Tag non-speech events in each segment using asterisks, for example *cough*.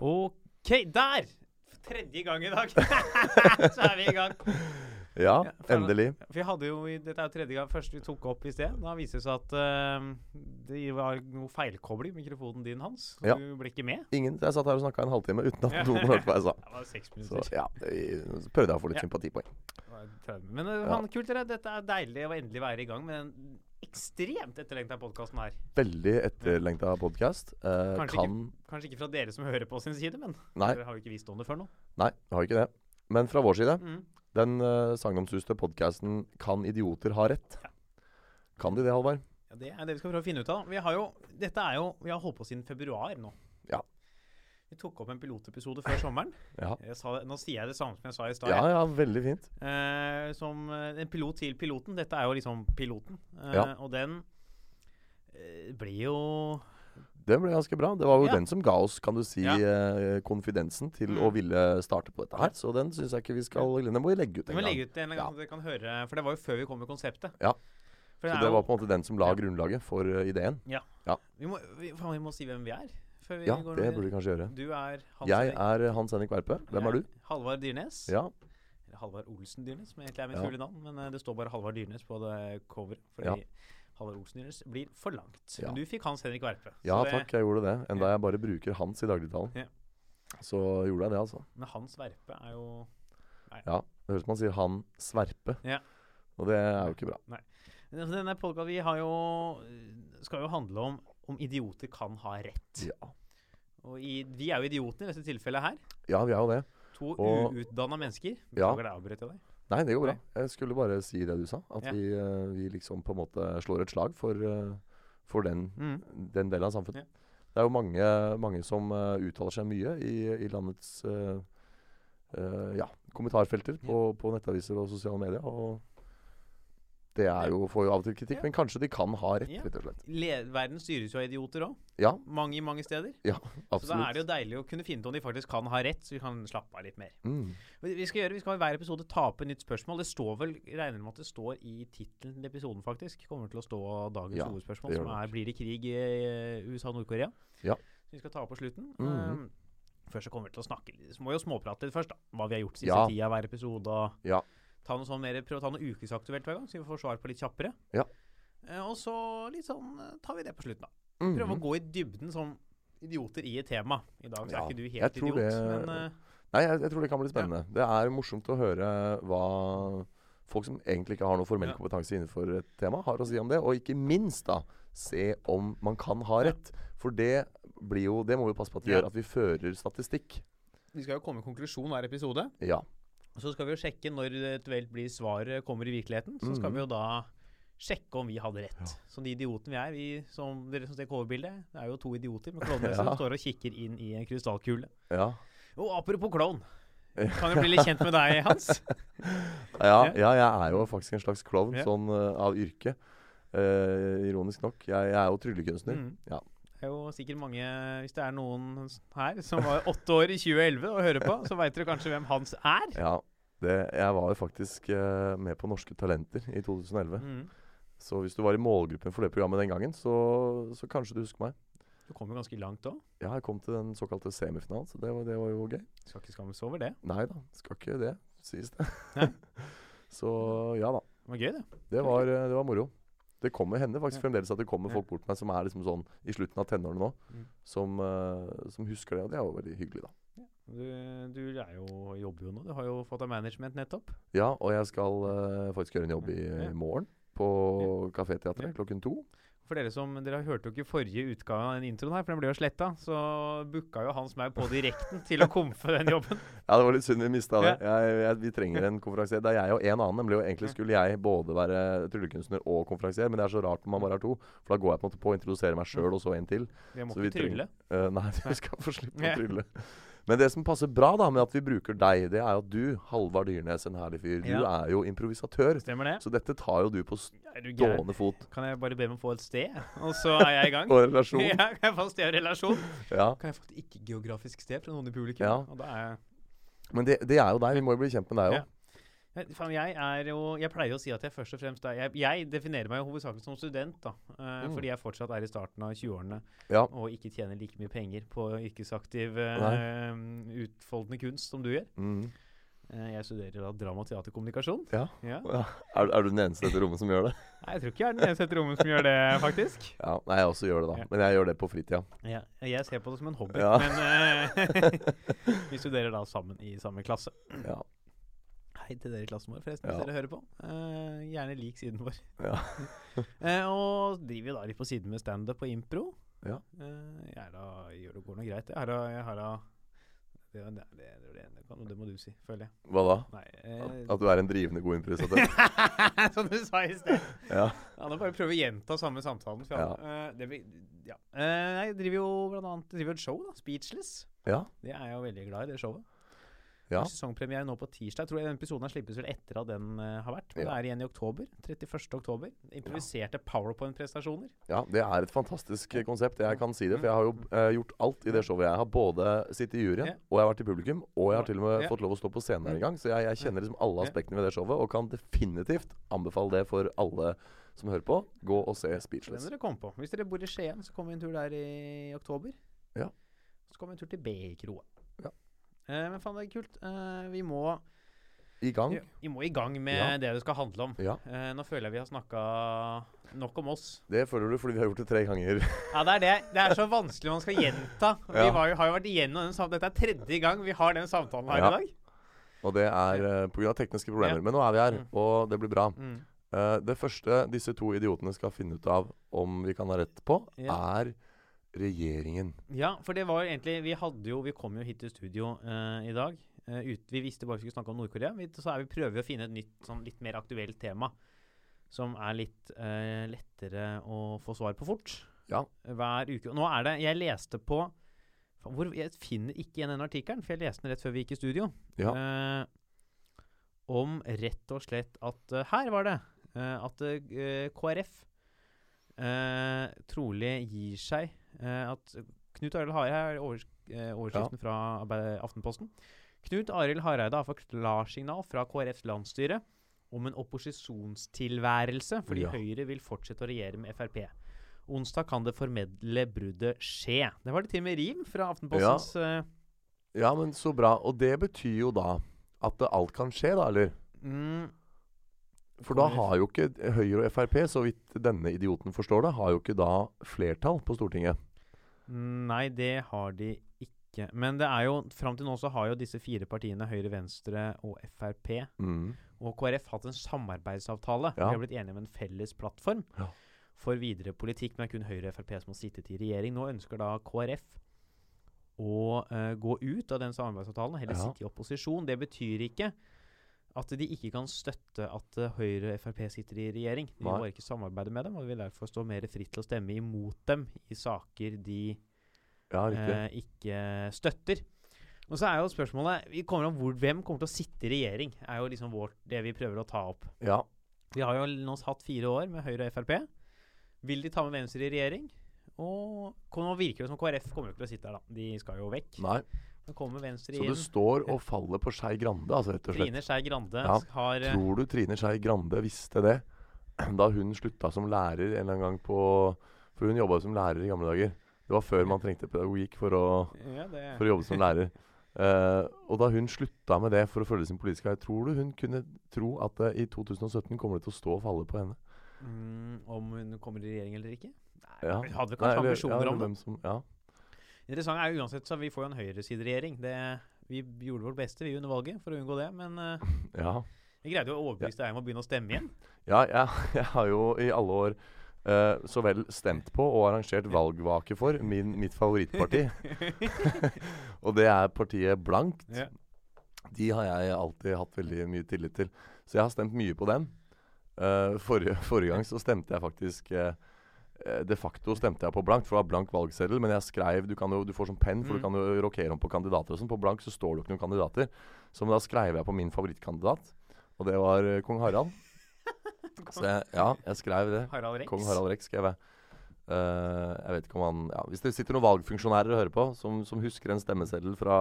OK, der! For tredje gang i dag. *laughs* så er vi i gang. Ja, Ja, for- endelig. Vi hadde jo, Dette er jo tredje gang først vi tok opp i sted. Da viser det seg at uh, det var noe feilkobling i mikrofonen din, Hans. Så Ja. du ble ikke med. Ingen, jeg satt her og snakka en halvtime uten at noen hørte hva jeg sa. *laughs* Det var seks Så minutter. ja, jeg prøvde jeg å få litt sympatipoeng. Det var 30. Men uh, Ja. kult, dere. Dette er deilig å endelig være i gang med den ekstremt etterlengta podkasten her. Veldig etterlengta podkast. Eh, Kanskje kan Kanskje ikke fra dere som hører på sin side, men Nei, dere har jo ikke visst om det før nå. nei, har ikke det. Men fra vår side, Mm. den uh, sagnomsuste podkasten 'Kan idioter ha rett'? Ja. Kan de det, Halvard? Ja, Det er det vi skal prøve å finne ut av. Vi har jo, dette er jo, vi har holdt på siden februar nå. Ja. Vi tok opp en pilotepisode før sommeren. *laughs* Ja. Jeg sa, nå sier jeg det samme som jeg sa i stad. ja, ja, veldig fint. Eh, som eh, en pilot til piloten. Dette er jo liksom piloten. Eh, Ja. Og den eh, blir jo Det ble ganske bra. Det var jo Ja. den som ga oss, kan du si, Ja. eh, konfidensen til Mm. å ville starte på dette her. Så den syns jeg ikke vi skal Den må vi legge ut en gang. legge ut en gang, så dere kan høre For det var jo før vi kom med konseptet. Ja. Det Så det var på en måte den som la Ja. grunnlaget for eh, ideen. vi, må, vi, faen, vi må si hvem vi er. Før vi Ja, går det burde vi kanskje gjøre. Du er Hans Jeg er Hans Henrik Verpe. Hvem er du? Halvard Dyrnes. Ja. Eller Halvard Olsen Dyrnes, som egentlig er mitt Ja. fulle navn. Men eh, det står bare Halvard Dyrnes på det coveret. Fordi Ja. Halvard Olsen Dyrnes blir for langt. Men du fikk Hans Henrik Verpe. Ja det- takk, jeg gjorde det. Enda jeg bare bruker hans i dagligtalen. Ja. Så gjorde jeg det, altså. Men Hans Verpe er jo Ja, Det høres ut som man sier 'han sverpe'. Ja. Og det er jo ikke bra. Men altså, Denne podkasten vi har jo skal jo handle om om idioter kan ha rett. Ja, Og i, vi er jo idioter i dette tilfellet her. ja vi er jo det. To uutdanna mennesker. Ja. Beklager deg, avbrøt jeg deg. Nei, det går bra. Jeg skulle bare si det du sa. At Ja. vi, eh, vi liksom på en måte slår et slag for, eh, for den, Mm. den delen av samfunnet. Ja. Det er jo mange, mange som eh, uttaler seg mye i, i landets uh, uh, ja, kommentarfelter på, på nettaviser og sosiale medier. Og det er jo, får jo av og til kritikk, Ja. men kanskje de kan ha rett, Ja. rett og slett. Le verden styres jo av idioter òg. Ja, Mange i mange steder. Ja, absolutt. Så da er det jo deilig å kunne finne ut om de faktisk kan ha rett, så vi kan slappe av litt mer. Mm. Vi skal gjøre, vi skal i hver episode ta opp et nytt spørsmål. Det står vel, regner med at det står i tittelen til episoden, faktisk. Kommer til å stå dagens Ja, hovedspørsmål, som er blir det krig i eh, USA og Nord-Korea. Ja. Så vi skal ta opp på slutten. Mhm. Um, først så kommer vi til å snakke litt, så må vi jo småprate litt først, da. Hva vi har gjort siste Ja. tida hver episode. og Ja. Ta noe sånn mer, Prøve å ta noe ukesaktuelt hver gang, så vi får svar på litt kjappere. Ja. Eh, og så litt sånn eh, tar vi det på slutten, da. Prøve å Mhm. gå i dybden som idioter i et tema. I dag så Ja, er ikke du helt idiot, det- men uh, Nei, jeg, jeg tror det kan bli spennende. Det er morsomt å høre hva folk som egentlig ikke har noe formell Ja. kompetanse innenfor et tema, har å si om det. Og ikke minst da se om man kan ha Ja. rett. For det blir jo Det må vi passe på at vi Ja. gjør, at vi fører statistikk. vi skal jo komme med konklusjon hver episode. Ja. Så skal vi jo sjekke når eventuelt blir svaret kommer i virkeligheten. Så skal mm. vi jo da sjekke om vi hadde rett. Ja. Så de idiotene vi er, vi som dere som ser coverbildet, det er jo to idioter med klovnenese *laughs* Ja. som står og kikker inn i en krystallkule. Ja. Og apropos klovn. Kan jo bli litt kjent med deg, *laughs* Hans. ja. Ja. Ja, jeg er jo faktisk en slags klovn, sånn uh, av yrke. Uh, ironisk nok. Jeg, jeg er jo tryllekunstner. Mm. Ja. Det er jo sikkert mange, hvis det er noen her som var åtte år i 2011 og hører på, så veit dere kanskje hvem Hans er. Ja. Det, jeg var jo faktisk uh, med på Norske Talenter i 2011. Mm. Så hvis du var i målgruppen for det programmet den gangen, så, så kanskje du husker meg. Du kom jo ganske langt òg. Ja, jeg kom til den såkalte semifinalen, så det var, det var jo gøy. Skal ikke skammes over det. Nei da, skal ikke det, sies det. *laughs* Så ja da. Det var gøy, det. Det var, eh, det var moro. Det kommer hender faktisk Ja. fremdeles at det kommer Ja. folk bort til meg som er liksom sånn i slutten av tenårene nå, Mm. som, uh, som husker det, og det er jo veldig hyggelig, da. Du, du er jo, jobber jo nå. Du har jo fått deg management nettopp. Ja, og jeg skal uh, faktisk gjøre en jobb i, Ja. i morgen på Kaféteatret klokken to. For dere som Dere hørte jo ikke forrige utgave av den introen her, for den ble jo sletta. Så booka jo Hans meg på direkten til å komfe den jobben. *laughs* Ja, det var litt synd vi mista det. Jeg, jeg, vi trenger en konferansier. Det er jeg og en annen. Nemlig, og egentlig skulle jeg både være tryllekunstner og konferansier, men det er så rart når man bare er to. For da går jeg på en måte på å introdusere meg sjøl og så en til. Vi må Så ikke trylle. Uh, nei, *laughs* vi du skal få slippe å trylle. *laughs* Men det som passer bra da med at vi bruker deg, det er jo at du, Halvard Dyrnes, en herlig fyr, du er jo improvisatør. Stemmer det? Så dette tar jo du på stående fot. Kan jeg bare be om å få et sted, og så er jeg i gang? *laughs* Og relasjon. *laughs* Ja, kan jeg få et sted og relasjon? Ja. Kan jeg få et ikke-geografisk sted fra noen i publikum? Ja. Og da er jeg Men det, det er jo deg. Vi må jo bli kjent med deg Ja. òg. Jeg er jo Jeg pleier å si at jeg først og fremst er Jeg, jeg definerer meg jo hovedsakelig som student, da. Uh, Mm. Fordi jeg fortsatt er i starten av 20-årene Ja. og ikke tjener like mye penger på yrkesaktiv uh, utfoldende kunst som du gjør. Mm. Eh, jeg studerer da drama, teater, kommunikasjon. Ja. Ja. Ja. Er, er du den eneste i rommet som gjør det? Nei, jeg tror ikke jeg er den eneste i rommet som gjør det, faktisk. *laughs* Ja, Nei, jeg også gjør det, da. Men jeg gjør det på fritida. Ja, jeg ser på det som en hobby, men *laughs* vi studerer da sammen i samme klasse. Ja. Hei til dere i klassen vår, forresten, Ja. hvis dere hører på. Uh, gjerne lik siden vår. Ja. uh, *laughs* og driver jo da litt på siden med standup og impro. Ja. Uh, jeg da, gjør det går noe greit. Jeg har da, jeg har da det, det, det, det, det, kan, det må du si, føler jeg. Hva da? Nei At, eh, at du er en drivende god improvisatør? *laughs* Som du sa i sted. *laughs* Ja. Ja, nå bare prøve å gjenta samme samtalen. For Ja. Uh, det ja. Uh, jeg driver jo blant annet driver et show, da. Speechless. Ja. Det er jeg jo veldig glad i, det showet. Ja. Sesongpremiere nå på tirsdag. Jeg tror den episoden slippes vel etter at den uh, har vært. Men Ja. det er igjen i oktober. 31. oktober. Improviserte powerpoint-prestasjoner. ja, det er et fantastisk eh, konsept. Jeg kan si det, for jeg har jo Mm. eh, gjort alt i det showet. Jeg har både sittet i juryen, Ja. og jeg har vært i publikum, og jeg har til og med Ja. fått lov å stå på scenen en gang. Så jeg, jeg kjenner liksom alle aspektene ved det showet, og kan definitivt anbefale det for alle som hører på. Gå og se Speechless. dere. Hvis dere bor i Skien, så kommer vi en tur der i oktober. Ja. Så kommer vi en tur til B-kroa. Eh, men faen, det er kult. Eh, vi må I gang. vi, vi må i gang med Ja. det det skal handle om. Ja. Eh, nå føler jeg vi har snakka nok om oss. Det føler du fordi vi har gjort det tre ganger. *laughs* Ja, det er det. Det er så vanskelig man skal gjenta. *laughs* Vi jo, har jo vært igjennom den samtalen. Dette er tredje gang vi har den samtalen her i dag. Og det er uh, pga. tekniske problemer. Men nå er vi her, Mm. og det blir bra. Mm. Uh, det første disse to idiotene skal finne ut av om vi kan ha rett på, er regjeringen. Ja, for det var egentlig Vi hadde jo Vi kom jo hit til studio uh, i dag. Uh, ut, vi visste bare vi skulle snakke om Nord-Korea. Så er vi prøver å finne et nytt, sånn litt mer aktuelt tema. Som er litt uh, lettere å få svar på fort. Ja. Hver uke. Nå er det Jeg leste på hvor, Jeg finner ikke igjen den artikkelen, for jeg leste den rett før vi gikk i studio. Ja. Om rett og slett at Her var det. at KrF trolig gir seg. Eh, at Knut Arild Hareide er eh, overskriften fra Aftenposten. Knut Arild Hareide har fått klarsignal fra KrFs landsstyre om en opposisjonstilværelse, fordi Ja. Høyre vil fortsette å regjere med Frp. Onsdag kan det formelle bruddet skje. Det var det til og med rim fra Aftenpostens ja. Ja, men så bra. Og det betyr jo da at det alt kan skje, da, eller? mm, For da har jo ikke Høyre og Frp, så vidt denne idioten forstår det, har jo ikke da flertall på Stortinget. Nei, det har de ikke. Men det er jo fram til nå så har jo disse fire partiene, Høyre, Venstre og Frp, Mm. og KrF hatt en samarbeidsavtale. Ja. Vi har blitt enige om en felles plattform Ja. for videre politikk. Men det er kun Høyre og Frp som har sittet i regjering. Nå ønsker da KrF å uh, gå ut av den samarbeidsavtalen og heller Ja. sitte i opposisjon. Det betyr ikke at de ikke kan støtte at eh, Høyre og Frp sitter i regjering. De Nei. bare ikke samarbeide med dem, og vil derfor stå mer fritt til å stemme imot dem i saker de Ja, eh, ikke støtter. Og så er jo spørsmålet vi kommer om hvor, Hvem kommer til å sitte i regjering? er jo liksom vårt, det vi prøver å ta opp. Ja. Vi har jo nå hatt fire år med Høyre og Frp. Vil de ta med Venstre i regjering? Og nå virker det som KrF kommer jo ikke til å sitte der, da. De skal jo vekk. Nei. Nå kommer Venstre Så inn. det står og faller på Skei Grande, altså, rett og slett. Trine Skei Grande Ja, har eh, Tror du Trine Skei Grande visste det *clears throat* da hun slutta som lærer en eller annen gang på For hun jobba som lærer i gamle dager. Det var før man trengte pedagogikk for å, ja, for å jobbe som lærer. Uh, *laughs* og da hun slutta med det for å følge sin politiske vei, tror du hun kunne tro at uh, i 2017 kommer det til å stå og falle på henne? mm, Om hun kommer i regjering eller ikke? Nei, Ja. Hun hadde kanskje Nei, eller- ambisjoner om det. som, ja. Interessant er jo uansett så vi får jo en høyresideregjering. Det- Vi gjorde vårt beste vi under valget for å unngå det, men uh, *laughs* ja. vi greide jo å overbevise deg om å begynne å stemme igjen. Ja, jeg, *laughs* jeg har jo i alle år Uh, så vel stemt på og arrangert valgvake for min, mitt favorittparti. *laughs* og det er partiet Blankt. Ja. De har jeg alltid hatt veldig mye tillit til. Så jeg har stemt mye på dem. Uh, forrige, forrige gang så stemte jeg faktisk eh, De facto stemte jeg på blankt, for det var blank valgseddel. Men jeg skrev Du, kan jo, du får sånn penn, for Mm. du kan jo rokere om på kandidater og sånn. På blank så står det jo ikke noen kandidater. Så da skrev jeg på min favorittkandidat, og det var eh, kong Harald. *laughs* Så jeg, ja, jeg skrev det. Harald Rex. Kong Harald Rex skrev jeg. Uh, jeg vet ikke om han ja, Hvis det sitter noen valgfunksjonærer og hører på, som, som husker en stemmeseddel fra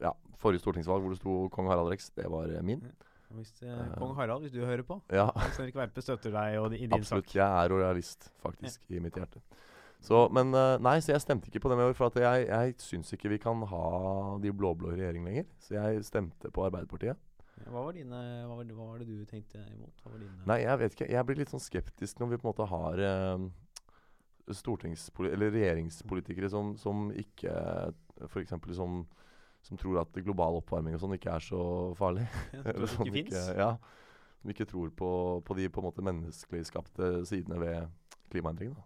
ja, forrige stortingsvalg hvor det sto kong Harald Rex, det var eh, min. Og Hvis eh, Kong Harald, hvis du hører på, Ja, Hvis Henrik Verpe støtter deg og i din absolutt. sak. Jeg er rojalist, faktisk, i mitt hjerte. Så, men eh, nei, så jeg stemte ikke på dem i år, for at jeg, jeg syns ikke vi kan ha de blå-blå i regjering lenger. Så jeg stemte på Arbeiderpartiet. Hva var, dine, hva, var, hva var det du tenkte imot? Nei, jeg vet ikke. Jeg blir litt sånn skeptisk når vi på en måte har eh, stortingspoli eller regjeringspolitikere som, som ikke F.eks. som som tror at global oppvarming og sånn ikke er så farlig. *laughs* Ja, Eller som ikke fins? ja, som ikke tror på, på de på en måte menneskelig skapte sidene ved klimaendringene.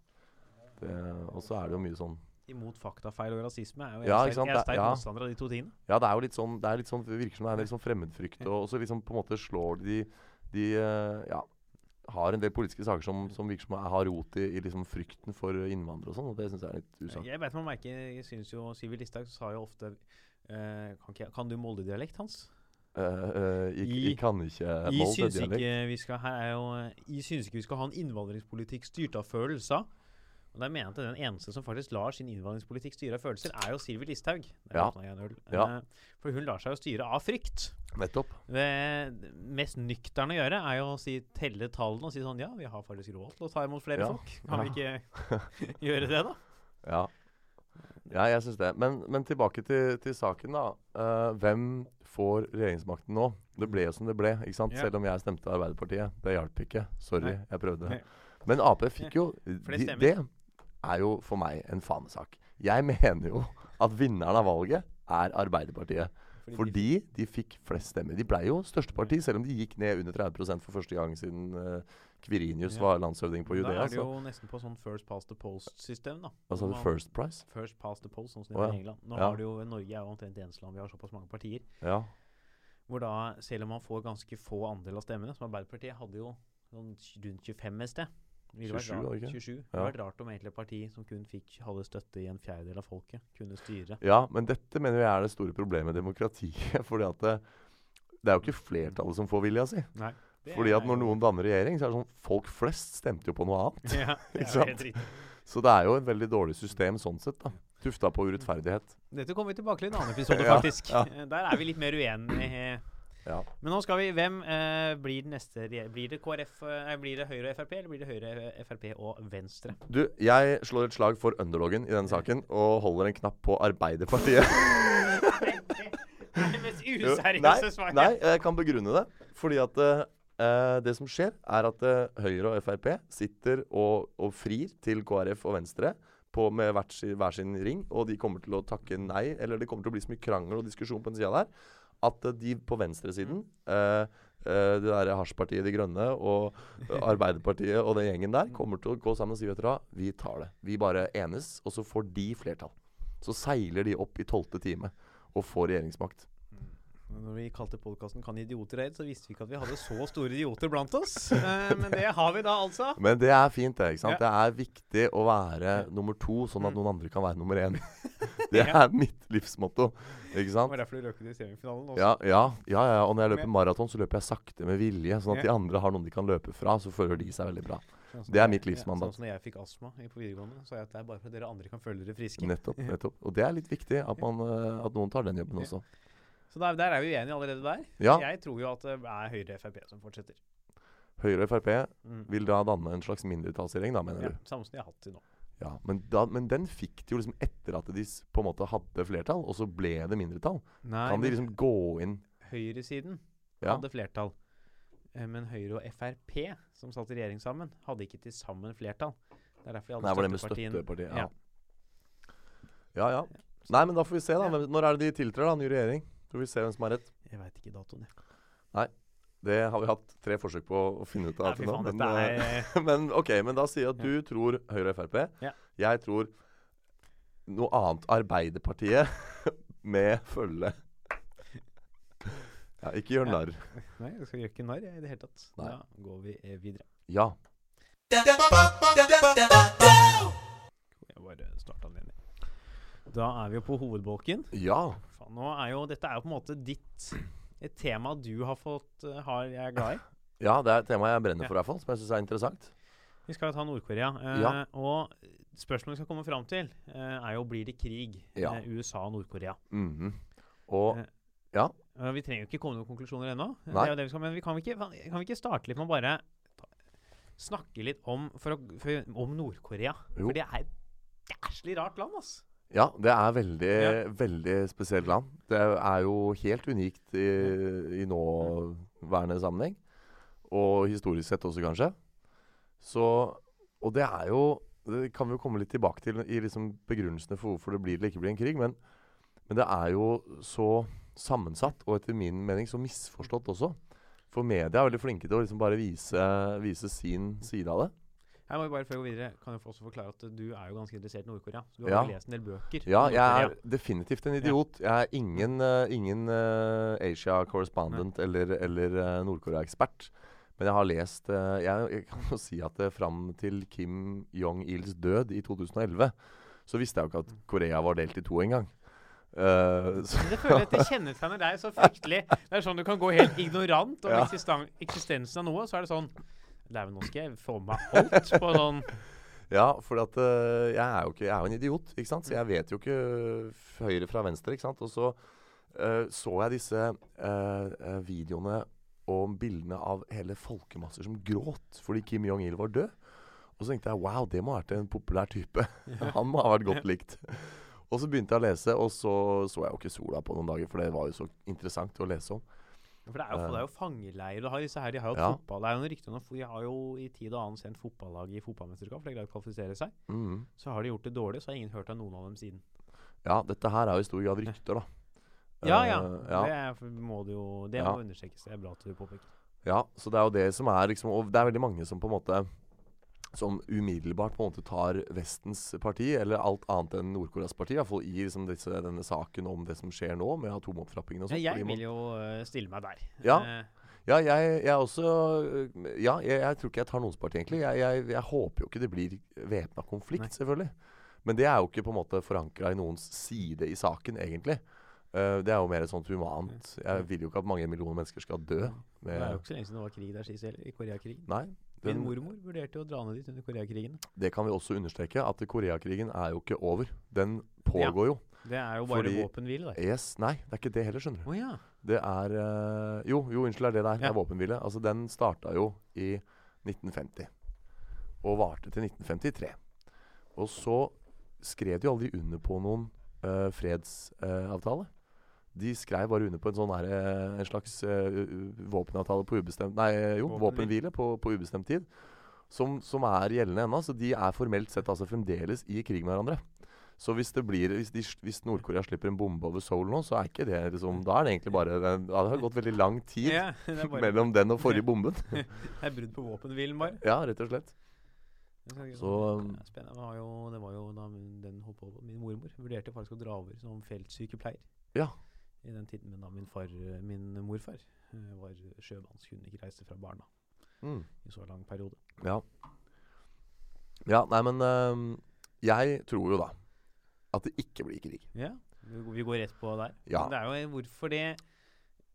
Og så er det jo mye sånn Imot faktafeil og rasisme er jo Ja, jeg ikke er sterk ja. motstander av de to tingene. Ja, det er jo litt sånn Det, er litt sånn, det virker som det er en del sånn fremmedfrykt, og så liksom på en måte slår de De eh, ja, har en del politiske saker som, som virker som har rot i, i liksom frykten for innvandrere og sånn, og det syns jeg er litt usant. Jeg vet man merker Jeg synes jo Sivi Listhaug sa jo ofte eh, kan, ikke, kan du Molde-dialekt, Hans? Uh, jeg, I- jeg kan ikke Jeg Molde-dialekt. Jeg syns ikke vi skal ha en innvandringspolitikk styrt av følelser. Og der jeg at Den eneste som faktisk lar sin innvandringspolitikk styre av følelser, er jo Sylvi Listhaug. Ja. jeg. Ja. For hun lar seg jo styre av frykt. Nettopp. Det mest nøkterne å gjøre er jo å si, telle tallene og si sånn Ja, vi har faktisk råd til å ta imot flere Ja. folk. Kan vi ikke *laughs* gjøre det, da? Ja, ja jeg syns det. Men, men tilbake til, til saken, da. Uh, hvem får regjeringsmakten nå? Det ble jo som det ble, ikke sant? Ja. selv om jeg stemte Arbeiderpartiet. Det hjalp ikke. Sorry, Nei. jeg prøvde. Nei. Men Ap fikk jo det de. Det er jo for meg en fanesak. Jeg *laughs* mener jo at vinneren av valget er Arbeiderpartiet. Fordi de- Fordi de fikk flest stemmer. De ble jo største parti, selv om de gikk ned under 30 for første gang siden uh, Kvirinius Ja. var landshøvding på Da er det jo nesten på sånn first past the post-system, da. Altså man- First Price. First past the post, sånn som det er i England. Nå har det jo, Norge er jo omtrent det eneste land vi har såpass mange partier. Ja. Hvor da, selv om man får ganske få andel av stemmene, som Arbeiderpartiet hadde jo sånn rundt 25 et sted Det ville 27, var rart- ikke? 27. Det Ja. hadde vært rart om egentlig et parti som kun fikk, hadde støtte i en fjerdedel av folket, kunne styre. Ja, men dette mener jeg er det store problemet med demokratiet. *laughs* fordi at det, det er jo ikke flertallet som får vilja si. Nei. Fordi at når noen danner regjering, så er det sånn Folk flest stemte jo på noe annet. ja, *laughs* det er helt sant? riktig. Så det er jo et veldig dårlig system sånn sett. da Tufta på urettferdighet. Dette kommer vi tilbake til i en annen *laughs* episode, faktisk. ja. ja. Der er vi litt mer uenige. Ja. Men nå skal vi Hvem eh, blir den neste Blir det KrF eh, Blir det Høyre og Frp, eller blir det Høyre, Frp og Venstre? Du, jeg slår et slag for underloggen i denne saken og holder en knapp på Arbeiderpartiet. Det er det mest useriøse svaret. nei, jeg kan begrunne det. Fordi at eh, eh, det som skjer, er at eh, Høyre og Frp sitter og, og frir til KrF og Venstre på, med hvert hver sin ring, og de kommer til å takke nei. Eller det kommer til å bli så mye krangel og diskusjon på den sida der at eh, de på venstresiden eh, eh, det derre hasjpartiet De Grønne og eh, *laughs* Arbeiderpartiet og den gjengen der kommer til å gå sammen og si vet dere hva, vi tar det. Vi bare enes, og så får de flertall. Så seiler de opp i tolvte time og får regjeringsmakt. Når vi kalte podkasten 'Kan idioter reid', så visste vi ikke at vi hadde så store idioter blant oss. Eh, men det har vi da, altså. Men det er fint, det. ikke sant? Ja. Det er viktig å være nummer to, sånn at Mm. noen andre kan være nummer én. *laughs* det er mitt livsmotto. Ikke Det sant? var derfor du løp i semifinalen også. Ja, ja, ja, ja. Og når jeg løper maraton, så løper jeg sakte med vilje. Sånn at de andre har noen de kan løpe fra, så føler de seg veldig bra. Sånn Det er mitt livsmandat. Sånn som når jeg fikk astma på videregående, jeg at det er bare for at dere andre kan føle dere friske. Nettopp. *laughs* nettopp. Og det er litt viktig at, man, eh, at noen tar den jobben også. Så der, der er vi uenige allerede der. Ja. Jeg tror jo at det er Høyre Frp som fortsetter. Høyre og Frp Mm. vil da danne en slags mindretallsregjering, da, mener Ja, du? samme som de har hatt til nå. Ja, men, da, men den fikk de jo liksom etter at de på en måte hadde flertall, og så ble det mindretall. Nei, Kan de liksom gå inn høyresiden Ja. hadde flertall. Eh, Men Høyre og Frp, som satt i regjering sammen, hadde ikke til sammen flertall. Det er derfor de Nei, hadde var det med støttepartiet? Ja. Ja. ja, ja. Nei, men da får vi se, da. Når er det de tiltrer, da? Ny regjering? Får vi se hvem som har rett. Jeg veit ikke datoen, jeg. Det har vi hatt tre forsøk på å finne ut av. Nei, faen, men, dette eh, er *laughs* men ok, men da sier jeg at du tror Høyre og Frp. Ja. Jeg tror noe annet. Arbeiderpartiet *laughs* med følge. Ja, ikke gjør Ja. narr. Nei, jeg skal gjøre ikke narr i det hele tatt. Nei. Da går vi eh, videre. Ja. Jeg bare starta den inn. Da er vi jo på hovedbolken. Ja. Faen, nå er jo, dette er jo på en måte ditt Et tema du har fått eh, har jeg er glad i. *laughs* Ja, det er et tema jeg brenner for, i hvert fall, som jeg syns er interessant. Vi skal ta Nord-Korea. Eh, Ja. Og spørsmålet vi skal komme fram til, eh, er jo blir det krig Ja. eh, USA og Nord-Korea. Mhm. Og Eh. Ja. Eh, vi trenger jo ikke komme noen konklusjoner ennå, Det Nei. er det vi skal, men vi kan ikke, kan vi ikke starte litt med å bare ta, snakke litt om, for å, for, om Nord-Korea? For det er et jæslig rart land, ass. Ja, det er veldig, Ja. veldig spesielt land. Det er jo helt unikt i, i nåværende sammenheng. Og historisk sett også, kanskje. Så Og det er jo Det kan vi jo komme litt tilbake til i liksom begrunnelsene for hvorfor det blir eller ikke blir en krig. Men, men det er jo så sammensatt, og etter min mening så misforstått også. For media er veldig flinke til å liksom bare vise, vise sin side av det. Jeg må bare før jeg går videre Kan jeg også forklare at du er jo ganske interessert i Nord-Korea. Du har Ja. lest en del bøker. Ja, jeg er definitivt en idiot. Jeg er ingen, uh, ingen uh, Asia correspondent eller, eller uh, Nord-Korea-ekspert. Men jeg har lest jeg, jeg kan jo si at uh, fram til Kim Jong-ils død i 2011, så visste jeg jo ikke at Korea var delt i to engang. Uh, det føler jeg at det kjennetegner deg så fryktelig. Det er sånn du kan gå helt ignorant om Ja. eksisten eksistensen av noe. Så er det sånn Dæven, nå skal jeg få meg alt på sånn *laughs* Ja, for at uh, jeg er jo ikke Jeg er jo en idiot, ikke sant? Så jeg vet jo ikke høyre fra venstre, ikke sant? Og så uh, så jeg disse eh, videoene og bildene av hele folkemasser som gråt fordi Kim Jong-il var død. Og så tenkte jeg wow, det må ha vært en populær type. *laughs* Han må ha vært godt likt. Og så begynte jeg å lese, og så så jeg jo ikke sola på noen dager, for det var jo så interessant å lese om. For det er jo, det er jo fangeleirer. Har disse her, De har jo Eh. Ja. fotball. Det er jo noen rykter om De har jo i tid og annen sendt fotballag i fotballmesterskap. For de greier å kvalifisere seg. Mm. Så har de gjort det dårlig, så har ingen hørt av noen av dem siden. Ja, dette her er jo i stor grad rykter, da. Ja, ja. Uh, ja. Det, må det jo Det Ja. må understrekes. Det er bra at du påpeker. Ja, så det er jo det som er liksom Og det er veldig mange som på en måte Som umiddelbart på en måte tar Vestens parti, eller alt annet enn Nord-Koreas parti. Iallfall i liksom disse, denne saken om det som skjer nå, med atomopptrappingen og sånn. jeg vil jo øh, stille meg der. Ja. Eh, Ja, jeg, jeg også øh, Ja, jeg, jeg tror ikke jeg tar noens parti, egentlig. Jeg, jeg, håper jo ikke det blir væpna konflikt, Nei. selvfølgelig. Men det er jo ikke på en måte forankra i noens side i saken, egentlig. Uh, det er jo mer sånt humant. Jeg vil jo ikke at mange millioner mennesker skal dø. det er jo ikke så lenge siden det var krig der sist heller, i Koreakrigen. Min mormor vurderte jo å dra ned dit under Koreakrigen. det kan vi også understreke, at Koreakrigen er jo ikke over. Den pågår jo. Det er jo bare våpenhvile der. Yes, nei, det er ikke det heller, skjønner du. Å ja. Det er eh, Jo, jo, unnskyld, det er det der. Det er våpenhvile. Altså, den starta jo i 1950. Og varte til 1953. Og så skrev de jo aldri under på noen uh, fredsavtale. De skrev bare under på en sånn her, eh, en slags eh, våpenavtale på ubestemt Nei, eh, jo, Våpenhvile. på, på ubestemt tid. Som, som er gjeldende ennå. Så de er formelt sett altså fremdeles i krig med hverandre. Så hvis det blir Hvis, de, hvis Nord-Korea slipper en bombe over Seoul nå, så er ikke det liksom Da er det egentlig bare Det, det har gått veldig lang tid *laughs* Ja, mellom den og forrige bomben. *laughs* det er brudd på våpenhvilen, bare. ja, rett og slett. Så, um, spennende. Det var jo, det var jo da min, den holdt på Min mormor vurderte faktisk å dra over som feltsykepleier. Ja. I den tiden da min far, min morfar, eh, var ikke reise fra Barna Mm. i så lang periode. Ja. Ja, nei, men øhm, jeg tror jo da at det ikke blir krig. Ja, vi, vi går rett på der. Ja. Det er jo hvorfor det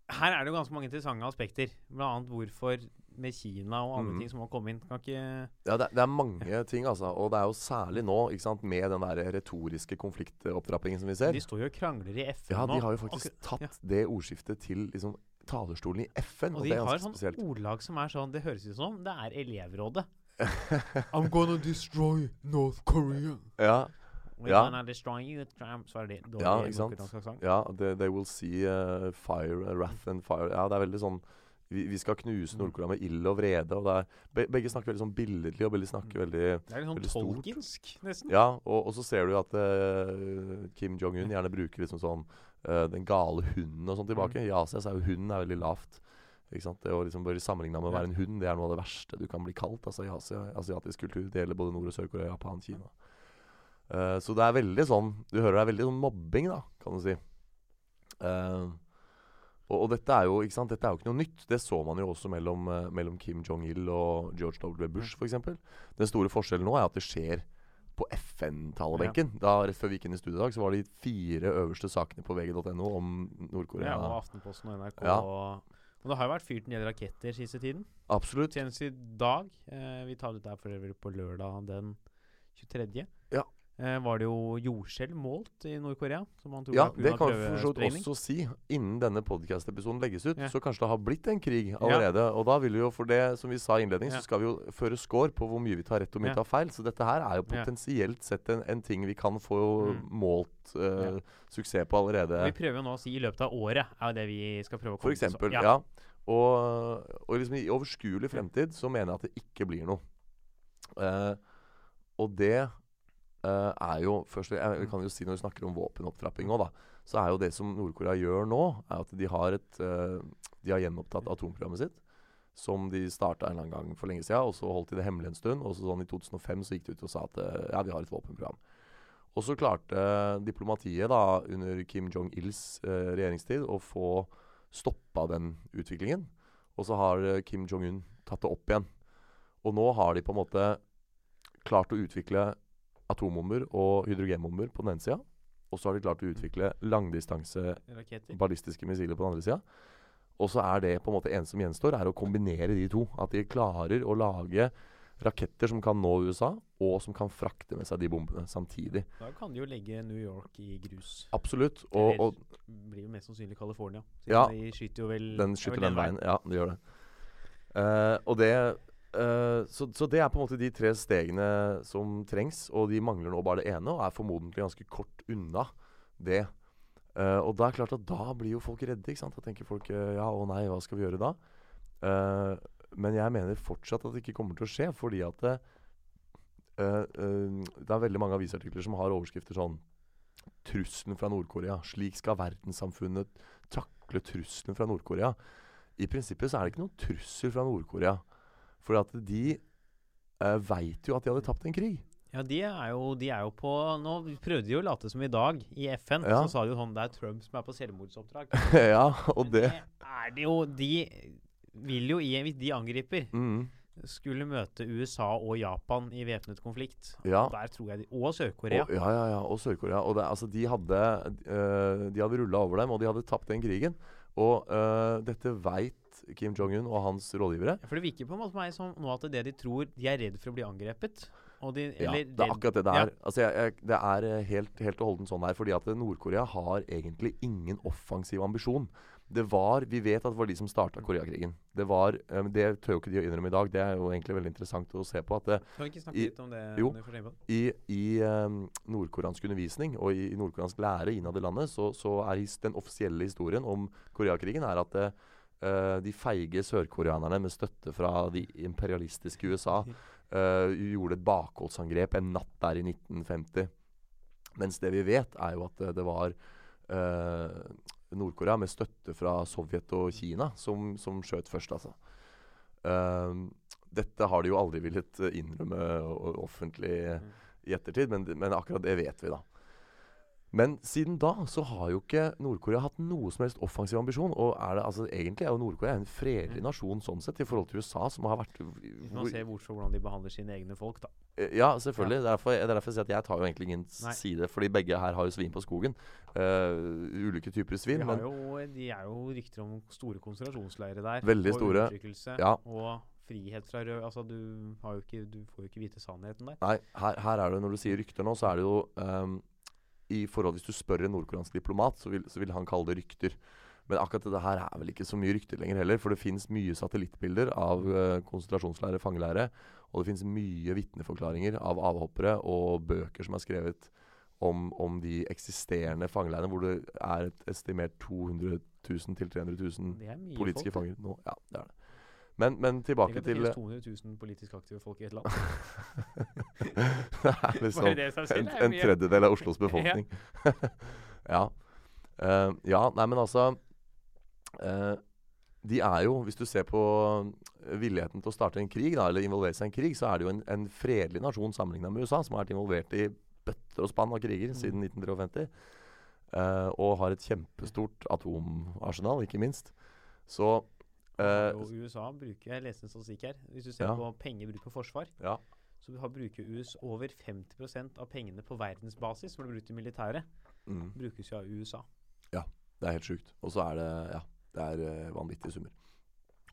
Her er det jo ganske mange interessante aspekter. Blant annet hvorfor med Kina og andre mm. ting som må komme inn. Kan ikke Ja, det, det er mange ting, altså. Og det er jo særlig nå, ikke sant, med den der retoriske konfliktopptrappingen som vi ser. De står jo og krangler i FN Ja, de har jo faktisk akkurat- tatt det ordskiftet til liksom talerstolen i FN, og, Og det de er har sånn ordlag som er sånn Det høres ut som det er elevrådet. *laughs* I'm gonna destroy North Korea. Ja, We're Ja. gonna destroy you, Trump. Så er det dårlig Ja, ikke sant? ja they, they will see uh, fire, uh, wrath and fire. Ja, det er veldig sånn vi, vi skal knuse Nord-Korea med ild og vrede. Og det er, be, begge snakker veldig sånn billedlig og begge snakker veldig stort. Det er litt sånn tolkinsk, nesten. Ja, og, og så ser du at uh, Kim Jong-un gjerne bruker liksom sånn uh, den gale hunden og sånn tilbake. Mm. I Asia så er jo hunden er veldig lavt. Ikke sant? Det å liksom bare sammenligne med å være en hund, det er noe av det verste du kan bli kalt altså i Asia, asiatisk kultur. Det gjelder både Nord- og Sør-Korea, Japan, Kina. Uh, så det er veldig sånn Du hører det er veldig sånn mobbing, da, kan du si. Eh, og, og dette er jo? Dette er jo ikke noe nytt. Det så man jo også mellom, eh, mellom Kim Jong-il og George W. Bush, f.eks. Den store forskjellen nå er at det skjer på FN-talebenken. Da Rett før vi gikk inn i studio i dag, så var de fire øverste sakene på vg.no om Nord-Korea. Ja, og Aftenposten og NRK. Ja. Og, og det har jo vært fyrt ned raketter siste tiden. Absolutt. Senest i dag. Eh, vi tar det der for øvrig på lørdag den 23. Ja. Eh, var det jo jordskjelv målt i Nord-Korea. Ja, det kan vi for også si. Innen denne podcast-episoden legges ut, Ja. så kanskje det har blitt en krig allerede. Og da vil vi jo, for det som vi sa i innledning, Ja. så skal vi jo føre score på hvor mye vi tar rett og mye Ja. tar feil. Så dette her er jo potensielt sett en, en ting vi kan få Mm. målt eh, suksess på allerede. Vi prøver jo nå å si i løpet av året, er det vi skal prøve å For komme til. Så- eksempel. Ja. Og, og liksom i overskuelig fremtid så mener jeg at det ikke blir noe. Eh, og det er jo først, jeg, Vi kan jo si når vi snakker om våpenopptrapping nå, da. Så er jo det som Nord-Korea gjør nå, er at de har et eh, De har gjenopptatt atomprogrammet sitt. Som de starta en eller annen gang for lenge siden, og så holdt de det hemmelig en stund. Og så sånn i 2005 så gikk de ut og sa at eh, ja, vi har et våpenprogram. Og så klarte diplomatiet da under Kim Jong-ils eh, regjeringstid å få stoppa den utviklingen. Og så har eh, Kim Jong-un tatt det opp igjen. Og nå har de på en måte klart å utvikle atombomber og hydrogenbomber på den ene sida. Og så har de klart å utvikle langdistanse Raketter. ballistiske missiler på den andre sida. Og så er det på en måte en som gjenstår, er å kombinere de to. At de klarer å lage raketter som kan nå USA, og som kan frakte med seg de bombene samtidig. Da kan de jo legge New York i grus. Absolutt. Og, og det blir jo mest sannsynlig California. Ja. De skyter jo vel den er skyter den veien. Ja, det gjør det. Uh, og det eh, så, så det er på en måte de tre stegene som trengs, og de mangler nå bare det ene, og er formodentlig ganske kort unna det. Uh, og da er det klart at da blir jo folk redde. ikke sant? Da tenker folk eh, ja, og nei, hva skal vi gjøre da? Uh, men jeg mener fortsatt at det ikke kommer til å skje, fordi at det, det er veldig mange avisartikler som har overskrifter sånn Trusselen fra Nord-Korea. Slik skal verdenssamfunnet takle trusselen fra Nord-Korea. I prinsippet så er det ikke noen trussel fra Nord-Korea. For at de uh, veit jo at de hadde tapt en krig. Ja, de er, jo, de er jo på Nå prøvde de jo å late som i dag, i FN. Ja. Så sa de jo sånn Det er Trump som er på selvmordsoppdrag. *laughs* ja, og Men det er det jo De vil jo, i, hvis de angriper, mm, skulle møte USA og Japan i væpnet konflikt. Ja. Der tror jeg de, Og Sør-Korea. Ja, ja, ja. Og Sør-Korea. Og det, altså, de hadde, uh, de hadde rulla over dem, og de hadde tapt den krigen. Og uh, dette veit Kim Jong-un og hans rådgivere. Ja, For det virker på en måte meg som nå at det de tror De er redd for å bli angrepet. De, Ja, det er akkurat det det Ja. er. Altså, jeg, jeg, det er eh, helt, helt og holdent sånn her. Fordi at Nord-Korea har egentlig ingen offensiv ambisjon. Det var, Vi vet at det var de som starta Koreakrigen. Det var, um, det tør jo ikke de å innrømme i dag. Det er jo egentlig veldig interessant å se på. at det, Kan vi ikke snakke I- litt om det? jo. I, i um, nordkoreansk undervisning og i, i nordkoreansk lære innad i landet, så, så er den offisielle historien om Koreakrigen er at eh, eh, de feige sørkoreanerne med støtte fra de imperialistiske USA uh, gjorde et bakholdsangrep en natt der i 1950. Mens det vi vet, er jo at eh, det var uh, Nord-Korea med støtte fra Sovjet og Kina som, som skjøt først, altså. Uh, dette har de jo aldri villet innrømme offentlig i ettertid, men, men akkurat det vet vi, da. Men siden da så har jo ikke Nord-Korea hatt noe som helst offensiv ambisjon. Og er det, altså egentlig er jo Nord-Korea en fredelig Mm. nasjon sånn sett, i forhold til USA, som har vært Hvis man ser bort fra hvordan de behandler sine egne folk, da. Eh, Ja, selvfølgelig. Er derfor, det er derfor jeg sier at jeg tar jo egentlig ingen Nei. side. Fordi begge her har jo svin på skogen. Uh, ulike typer svin. Men jo, de er jo rykter om store konsentrasjonsleirer der. Veldig og store. undertrykkelse Ja. Og frihet fra rød Altså, du, ikke, du får jo ikke vite sannheten der. nei, her, her er det når du sier rykter nå, så er det jo ehm, i forhold Hvis du spør en nordkoreansk diplomat, så vil, så vil han kalle det rykter. Men akkurat dette her er vel ikke så mye rykter lenger heller. For det fins mye satellittbilder av uh, konsentrasjonsleire, fangeleirer. Og det fins mye vitneforklaringer av avhoppere og bøker som er skrevet om, om de eksisterende fangeleirene, hvor det er et estimert 200 000 til 300 000 Det er mye politiske folk. fanger nå. Ja, det er det. Men, men tilbake til det finnes 200 000 politisk aktive folk i et land. *laughs* Det er liksom det en, en tredjedel av Oslos befolkning. *laughs* ja. *laughs* Uh, ja, nei, men altså uh, De er jo, hvis du ser på eh, villigheten til å starte en krig, da, eller involvere seg i en krig, så er det jo en, en fredelig nasjon sammenligna med USA, som har vært involvert i bøtter og spann av kriger Mm. siden 1953. Uh, og har et kjempestort atomarsenal, ikke minst. Så eh, og USA bruker Jeg leste en statistikk her. Hvis du ser Ja. på pengebruk på forsvar, Ja. så har bruker US over 50% av pengene på verdensbasis som blir brukt i militæret, mm. brukes jo av USA. Ja, Det er helt sjukt. Og så er det Ja, det er eh, vanvittige summer.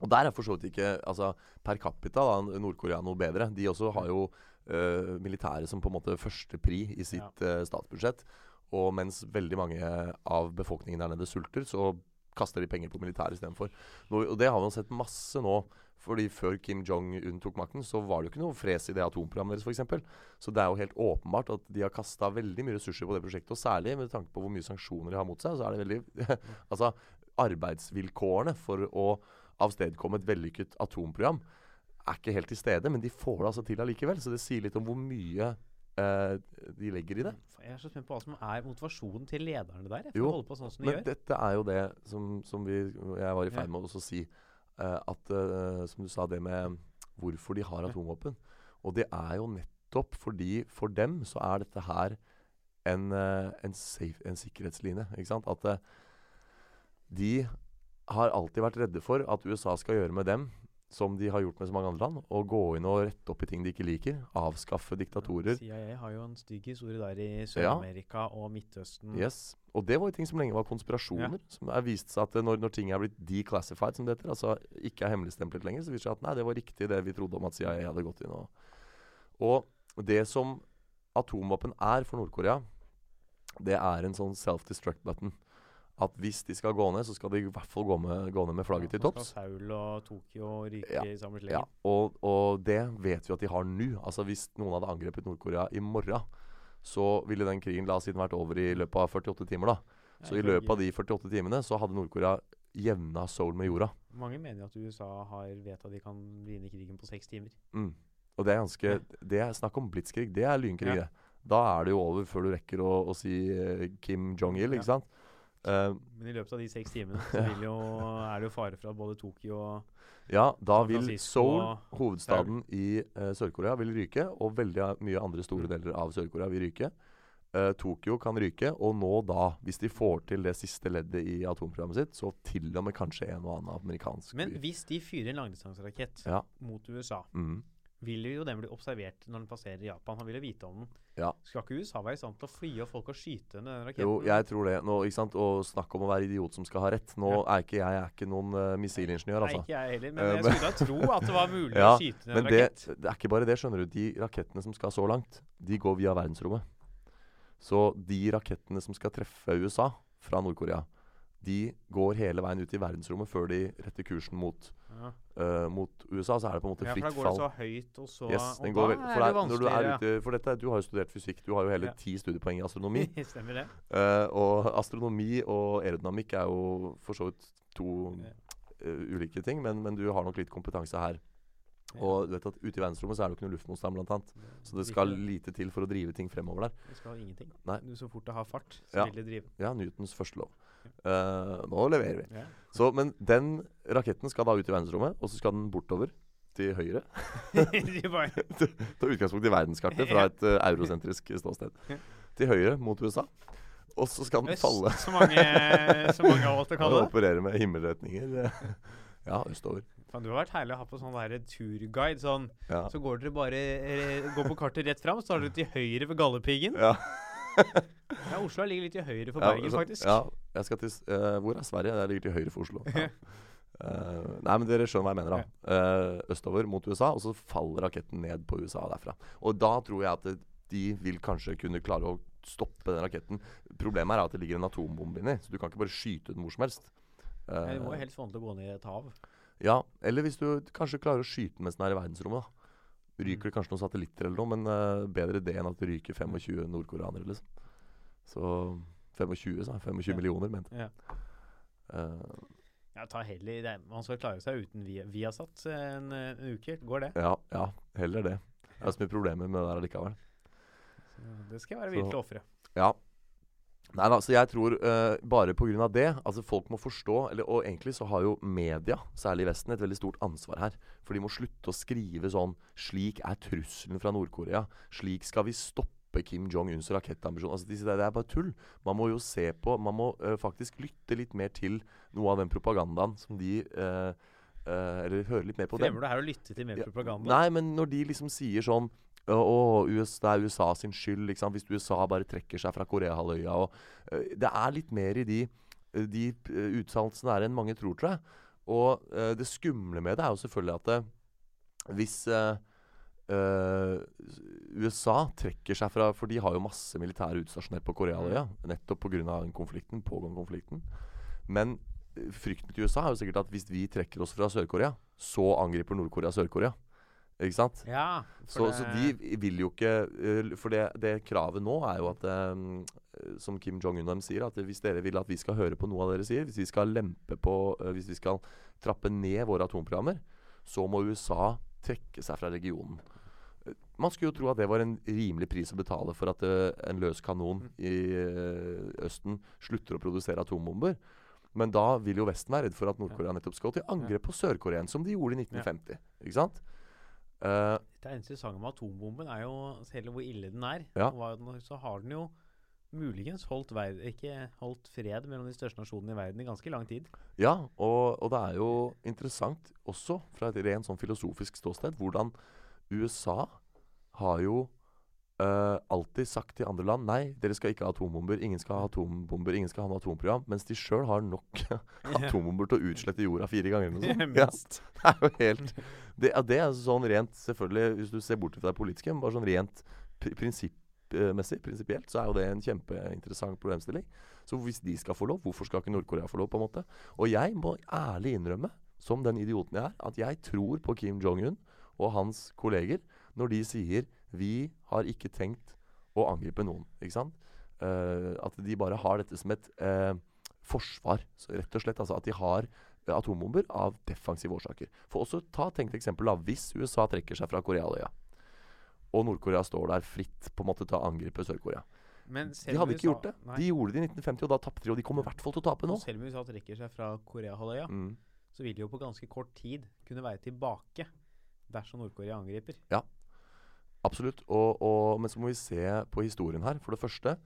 Og der er for så vidt ikke altså, Per capita da, Nord-Korea noe bedre. De også har jo uh, militæret som på en måte førstepri i sitt ja. uh, statsbudsjett. Og mens veldig mange av befolkningen der nede sulter, så kaster de penger på militæret istedenfor. Og det har man sett masse nå. Fordi Før Kim Jong-un tok makten, så var det jo ikke noe fres i det atomprogrammet deres. Eksempel. så det er jo helt åpenbart at de har kasta veldig mye ressurser på det prosjektet. Og særlig med tanke på hvor mye sanksjoner de har mot seg, så er det veldig *laughs* Altså, arbeidsvilkårene for å avstedkomme et vellykket atomprogram er ikke helt til stede, men de får det altså til allikevel. Så det sier litt om hvor mye eh, de legger i det. Jeg er så spent på hva som er motivasjonen til lederne der. For jo, å holde på sånn som de men gjør. dette er jo det som, som vi, jeg var i ferd med å si. Uh, at, uh, som du sa, det med hvorfor de har atomvåpen. Og det er jo nettopp fordi for dem så er dette her en, uh, en, safe, en sikkerhetsline. Ikke sant? At de har alltid vært redde for at USA skal gjøre med dem som de har gjort med så mange andre land. Å gå inn og rette opp i ting de ikke liker. Avskaffe diktatorer. CIA har jo en stygg historie der i Sør-Amerika ja. og Midtøsten. Yes. Og det var jo ting som lenge var konspirasjoner. Ja. Som er vist seg at når, når, ting er blitt declassified, som det heter, altså ikke er hemmeligstemplet lenger, så viser det seg at nei, det var riktig det vi trodde om at CIA hadde gått inn og Og det som atomvåpen er for Nord-Korea, det er en sånn self-destruct button at hvis de skal gå ned, så skal de i hvert fall gå, med, gå ned med flagget ja, til topps. Seoul og Tokyo ryke ja, i samme slengen? Ja, og, og, det vet vi at de har nå. Altså Hvis noen hadde angrepet Nord-Korea i morgen, så ville den krigen la oss siden vært over i løpet av 48 timer. da. Så i løpet av de 48 timene så hadde Nord-Korea jevna Seoul med jorda. Mange mener at USA har vet at de kan vinne krigen på seks timer. Mm. Og det er ganske Det er snakk om blitskrig. Det er lynkrig, det. Da er det jo over før du rekker å, å si uh, Kim Jong-il, ikke sant? Uh, Men i løpet av de seks timene så jo, *laughs* er det jo fare for at både Tokyo og Ja, da vil Seoul, hovedstaden i uh, Sør-Korea, vil ryke. Og veldig mye andre store mm. deler av Sør-Korea vil ryke. Uh, Tokyo kan ryke. Og nå da, hvis de får til det siste leddet i atomprogrammet sitt, så til og med kanskje en og annen amerikansk Men hvis de fyrer en langdistanserakett ja. mot USA mm vil jo den bli observert når den passerer Japan. Han vil jo vite om den. Ja. Skal ikke USA være i stand til å fly og folk og skyte den raketten? Jo, jeg tror det. Nå, ikke sant? Og snakk om å være idiot som skal ha rett. Nå ja. er ikke jeg, er ikke noen uh, missilingeniør, altså. Nei, ikke jeg heller. Men uh, jeg skulle da tro at det var mulig *laughs* ja, å skyte en men rakett. Det, det er ikke bare det, skjønner du. De rakettene som skal så langt, de går via verdensrommet. Så de rakettene som skal treffe USA fra Nord-Korea, de går hele veien ut i verdensrommet før de retter kursen mot, ja. uh, mot USA. Så er det på en måte fritt fall. Ja, for da går det så høyt, og så yes, og da vel, er det vanskeligere. Ute, for dette, du har jo studert fysikk. Du har jo hele ja. ti studiepoeng i astronomi. *laughs* Stemmer det. Uh, og astronomi og aerodynamikk er jo for så vidt to uh, ulike ting, men, men, du har nok litt kompetanse her. Og du vet at ute i verdensrommet så er det jo ikke noe luftmotstand, blant annet. Så det skal lite til for å drive ting fremover der. Det skal ingenting. Nei. Så fort det har fart, så vil det drive. Ja, Newtons første lov. Uh, nå leverer vi. Ja. Så, men den raketten skal da ut i verdensrommet, og så skal den bortover til høyre. *laughs* *laughs* Ta utgangspunkt i verdenskartet fra et uh, eurosentrisk ståsted. Til høyre mot USA. Og så skal den Øst, falle så mange, så mange av oss å *laughs* kalle det. Operere med himmelretninger. ja, østover. Fan, du har vært herlig å ha på sånn der turguide. Sånn. Ja. Så går dere bare eh, går på kartet rett fram, så har dere til høyre ved Galdhøpiggen. Ja. *laughs* ja, Oslo ligger litt til høyre for Bergen, så, faktisk. Ja, jeg skal til uh, Hvor er Sverige? Det ligger til høyre for Oslo. *laughs* Ja. Uh, nei, men dere skjønner hva jeg mener, da. Uh, østover mot USA, og så faller raketten ned på USA derfra. Og da tror jeg at de vil kanskje kunne klare å stoppe den raketten. Problemet er at det ligger en atombombe inni, så du kan ikke bare skyte den hvor som helst. Uh, du må helst få den til å gå ned i et hav. Ja, eller hvis du kanskje klarer å skyte den mens den er i verdensrommet. da Ryker det kanskje noen satellitter eller noe, men uh, bedre det enn at det ryker 25 nordkoreanere, liksom. Så 25, sa 25 ja. millioner, mente jeg. Ja. Uh, ja, ta heller det. Man skal klare seg uten via, Viasat en, en, uke. Går det? Ja, ja, heller det. Det er så mye problemer med det der allikevel. Så det skal være villig til å ofre. Ja, Nei da, så jeg tror uh, bare pga. det Altså folk må forstå eller, Og egentlig så har jo media, særlig i Vesten, et veldig stort ansvar her. For de må slutte å skrive sånn Slik er trusselen fra Nord-Korea. Slik skal vi stoppe Kim Jong-uns rakettambisjon. Altså, de, det er bare tull. Man må jo se på Man må uh, faktisk lytte litt mer til noe av den propagandaen som de uh, Eller høre litt mer på Fremmer dem. Fremmer du her å lytte til mer ja, propaganda? Nei, men når de liksom sier sånn og US, det er USA sin skyld liksom, hvis USA bare trekker seg fra Koreahalvøya. Det er litt mer i de, de uttalelsene der enn mange tror, tror jeg. Og uh, det skumle med det er jo selvfølgelig at det, hvis uh, uh, USA trekker seg fra For de har jo masse militære utstasjonert på Koreahalvøya. Nettopp pga. den konflikten, pågående konflikten. Men frykten til USA er jo sikkert at hvis vi trekker oss fra Sør-Korea, så angriper Nord-Korea Sør-Korea. Ikke sant? Ja, Så, for så det- de vil jo ikke eh, For det, det kravet nå er jo at um, Som Kim Jong-un og dem sier, at hvis dere vil at vi skal høre på noe av dere sier, hvis vi skal lempe på eh, Hvis vi skal trappe ned våre atomprogrammer, så må USA trekke seg fra regionen. Man skulle jo tro at det var en rimelig pris å betale for at uh, en løs kanon i uh, Østen slutter å produsere atombomber. Men da vil jo Vesten være redd for at Nord-Korea nettopp skal til angrep på Sør-Korea, som de gjorde i 1950. Ikke sant? Eh, Det er sangen med atombomben er jo Selv hvor ille den er, Ja. så har den jo muligens holdt, verd, ikke holdt fred mellom de største nasjonene i verden i ganske lang tid. Ja, og, og det er jo interessant også fra et rent sånn filosofisk ståsted hvordan USA har jo eh, alltid sagt til andre land nei, dere skal ikke ha atombomber, ingen skal ha atombomber, ingen skal ha noe atomprogram, mens de sjøl har nok *laughs* atombomber til å utslette jorda fire ganger. eller noe sånt. Ja, det er jo helt det, det er sånn rent Selvfølgelig, hvis du ser bort fra det politiske, men bare sånn rent pr prinsippmessig, prinsipielt, så er jo det en kjempeinteressant problemstilling. Så hvis de skal få lov, hvorfor skal ikke Nord-Korea få lov, på en måte? Og jeg må ærlig innrømme, som den idioten jeg er, at jeg tror på Kim Jong-un og hans kolleger når de sier 'vi har ikke tenkt å angripe noen'. Ikke sant? Uh, at de bare har dette som et uh, forsvar, så rett og slett. Altså at de har atombomber av defensive årsaker. For også ta tenkt eksempel da, hvis USA trekker seg fra Koreahalvøya, og Nord-Korea står der fritt på en måte til å angripe Sør-Korea. De hadde ikke USA gjort det. Nei. De gjorde det i 1950, og da tapte de. Og de kommer i hvert fall til å tape nå. Og selv om USA trekker seg fra Koreahalvøya, Mm. så vil de jo på ganske kort tid kunne være tilbake dersom Nord-Korea angriper. Absolutt. Og, og, men så må vi se på historien her. For det første,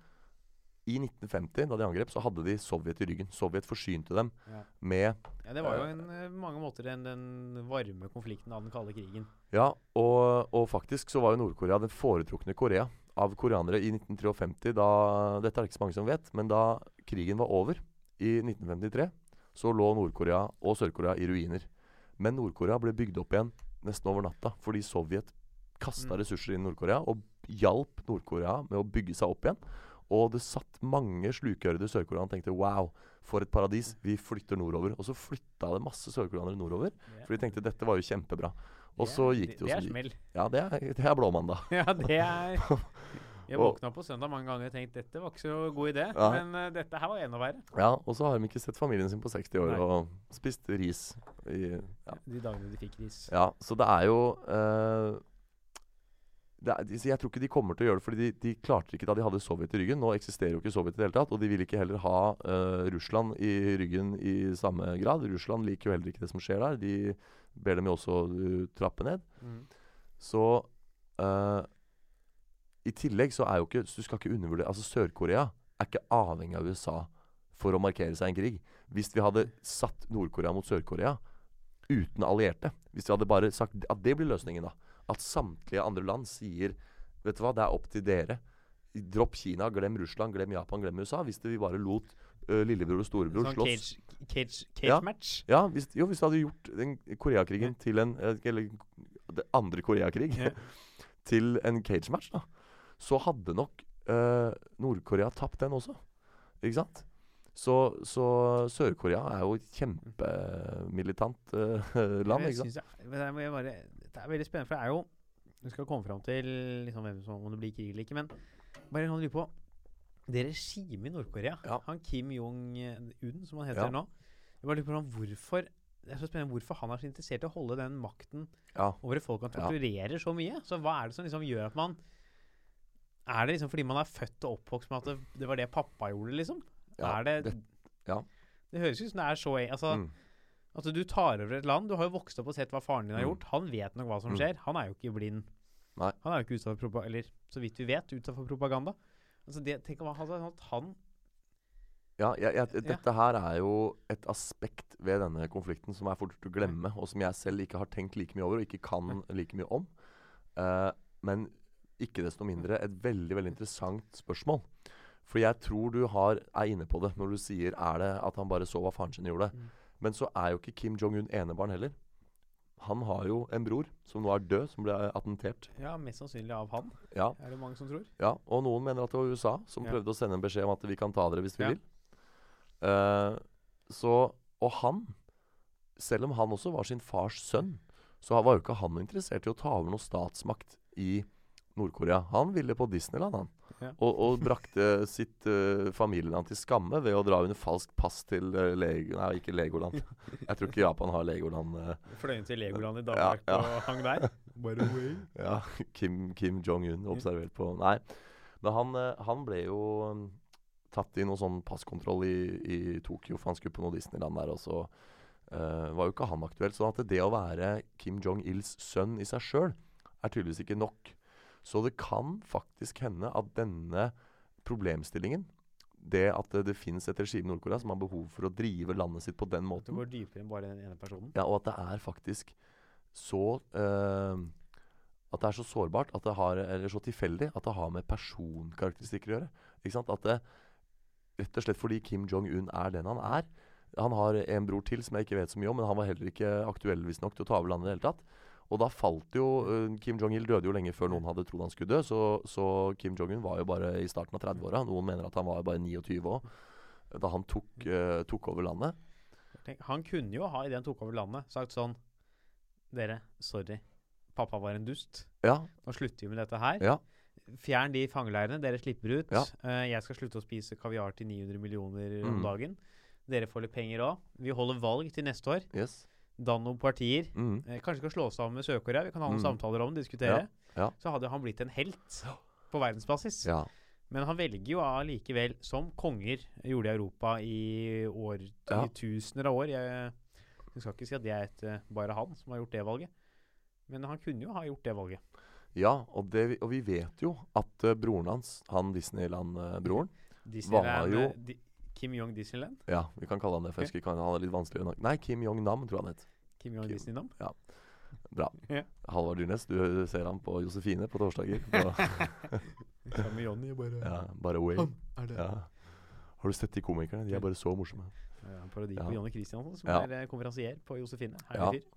i 1950, da de angrep, så hadde de Sovjet i ryggen. Sovjet forsynte dem Ja. med Ja, Det var jo en, eh, mange måter en, den varme konflikten av den kalde krigen. Ja, og, og faktisk så var jo Nord-Korea den foretrukne Korea av koreanere i 1953. Da, dette er det ikke så mange som vet, men da krigen var over i 1953, så lå Nord-Korea og Sør-Korea i ruiner. Men Nord-Korea ble bygd opp igjen nesten over natta fordi Sovjet kasta Mm. ressurser inn i Nord-Korea og hjalp Nord-Korea med å bygge seg opp igjen. Og det satt mange slukørede i Sør-Korea og tenkte wow, for et paradis. Vi flytter nordover. Og så flytta det masse sørkoreanere nordover. For de tenkte dette var jo kjempebra. Og så gikk det jo som er det gikk. Ja, det er, det er blåmandag. *laughs* Ja, det er *laughs* Jeg våkna på søndag mange ganger og tenkte dette var ikke så god idé, Ja. men uh, dette her var enda verre. Ja, og så har de ikke sett familien sin på 60 år Nei. og spist ris. I, ja. De dagene de fikk ris. ja, så det er jo det er, Jeg tror ikke de kommer til å gjøre det, fordi de, de klarte ikke da de hadde Sovjet i ryggen. Nå eksisterer jo ikke Sovjet i det hele tatt, og de vil ikke heller ha uh, Russland i ryggen i samme grad. Russland liker jo heller ikke det som skjer der. De ber dem jo også uh, trappe ned. Mm. Så uh, I tillegg så er jo ikke Du skal ikke undervurdere Altså Sør-Korea er ikke avhengig av USA for å markere seg i en krig. Hvis vi hadde satt Nord-Korea mot Sør-Korea uten allierte Hvis vi hadde bare sagt at det blir løsningen, da. At samtlige andre land sier Vet du hva, det er opp til dere. Dropp Kina, glem Russland, glem Japan, glem USA. Hvis vi bare lot uh, lillebror og storebror Sånn slåss cage, cage, cage Ja. match. ja, hvis, jo, hvis du hadde gjort den Koreakrigen til en Eller det andre Koreakrig Ja. *laughs* til en cage-match, da, så hadde nok uh, Nord-Korea tapt den også. Ikke sant? Så, så Sør-Korea er jo et kjempemilitant uh, *laughs* land, Jeg ikke sant? jeg, jeg jeg bare, det er veldig spennende, for det er jo Vi skal komme fram til liksom, hvem som, om det blir krig eller ikke, men bare kan lure på Det regimet i Nord-Korea, Ja. han Kim Jong-un, som han heter Ja. nå Jeg bare lurer på hvorfor det er så spennende hvorfor han er så interessert i å holde den makten Ja. over et folk han torturerer så mye. Så hva er det som liksom gjør at man Er det liksom fordi man er født og oppvokst med at det, det var det pappa gjorde, liksom? Ja, er det det- ja. Det høres ut som det er så Altså, Mm. Altså Du tar over et land. Du har jo vokst opp og sett hva faren din har Mm. gjort. Han vet nok hva som Mm. skjer. Han er jo ikke blind. Nei. Han er jo ikke utsatt for propaganda Eller så vidt vi vet, utsatt for propaganda. Altså det, tenk om han at han Ja, jeg, jeg, dette her er jo et aspekt ved denne konflikten som er fort å glemme, og som jeg selv ikke har tenkt like mye over og ikke kan like mye om. Uh, men ikke desto mindre et veldig veldig interessant spørsmål. For jeg tror du har, er inne på det når du sier er det at han bare så hva faren sin gjorde. Mm. Men så er jo ikke Kim Jong-un enebarn heller. Han har jo en bror som nå er død, som ble attentert. Ja, mest sannsynlig av han, Ja, er det mange som tror. ja Og noen mener at det var USA som Ja. prøvde å sende en beskjed om at vi kan ta dere hvis vi Ja. vil. Uh, så Og han, selv om han også var sin fars sønn, så var jo ikke han interessert i å ta over noe statsmakt i Nord-Korea. Han ville på Disneyland, han. Ja. Og, og brakte sitt uh, familieland til skamme ved å dra under falskt pass til uh, Lego... Nei, ikke Legoland. *laughs* Jeg tror ikke Japan har Legoland. Uh, Fløy inn til Legoland i Ja, Danmark ja. og hang der. *laughs* By. Ja, Kim, Kim Jong-un observert på Nei. Men han, eh, han ble jo um, tatt i noe sånn passkontroll i, i Tokyo, for han skulle på noe Disneyland der, og så eh, var jo ikke han aktuell. Så at det å være Kim Jong-ils sønn i seg sjøl er tydeligvis ikke nok. Så det kan faktisk hende at denne problemstillingen det at det, det finnes et regime i Nord-Korea som har behov for å drive landet sitt på den måten. Det går dypere enn bare den ene personen. ja, og at det er faktisk så uh, At det er så sårbart at det har, eller så tilfeldig at det har med personkarakteristikker å gjøre. Ikke sant? At det, Rett og slett fordi Kim Jong-un er den han er. Han har en bror til som jeg ikke vet så mye om, men han var heller ikke aktuell visstnok til å ta over landet i det hele tatt. Og da falt jo eh, Kim Jong-il døde jo lenge før noen hadde trodd han skulle dø, så, så Kim Jong-un var jo bare i starten av 30-åra. Noen mener at han var bare 29 òg, da han tok, uh, tok over landet. Tenk, han kunne jo ha, idet han tok over landet, sagt sånn Dere, sorry. Pappa var en dust. Ja, Nå slutter vi med dette her. ja, Fjern de fangeleirene. Dere slipper ut. Ja. Uh, jeg skal slutte å spise kaviar til 900 millioner om Mm. dagen. Dere får litt penger òg. Vi holder valg til neste år. yes. Dann noen partier. Mm. Eh, kanskje skal slå sammen med Sør-Korea. Vi kan ha noen Mm. samtaler om det, diskutere. Ja, ja. Så hadde han blitt en helt på verdensbasis. Ja. Men han velger jo allikevel, som konger gjorde i Europa i år i tusener av år jeg, jeg skal ikke si at det er et, eh, bare han som har gjort det valget. Men han kunne jo ha gjort det valget. Ja, og, det, og vi vet jo at eh, broren hans, han Disneyland-broren Disneyland, jo- eh, Di Kim Jong Disneyland? Ja, vi kan kalle han det, for jeg husker ikke han er litt vanskelig å- Nei, Kim Jong-nam, tror jeg han het. Kim Jong Kim. Disneynam? Bra. *laughs* Ja. Halvard Dyrnes, du ser ham på Josefine på torsdager. *laughs* På, Sammen med Johnny, bare ja, bare way. er det. Ja. Har du sett de komikerne? De er bare så morsomme. Ja, en parodi Ja. på Johnny Christiansen, som Ja. er eh, konferansier på Josefine. Ja. Herlig fyr.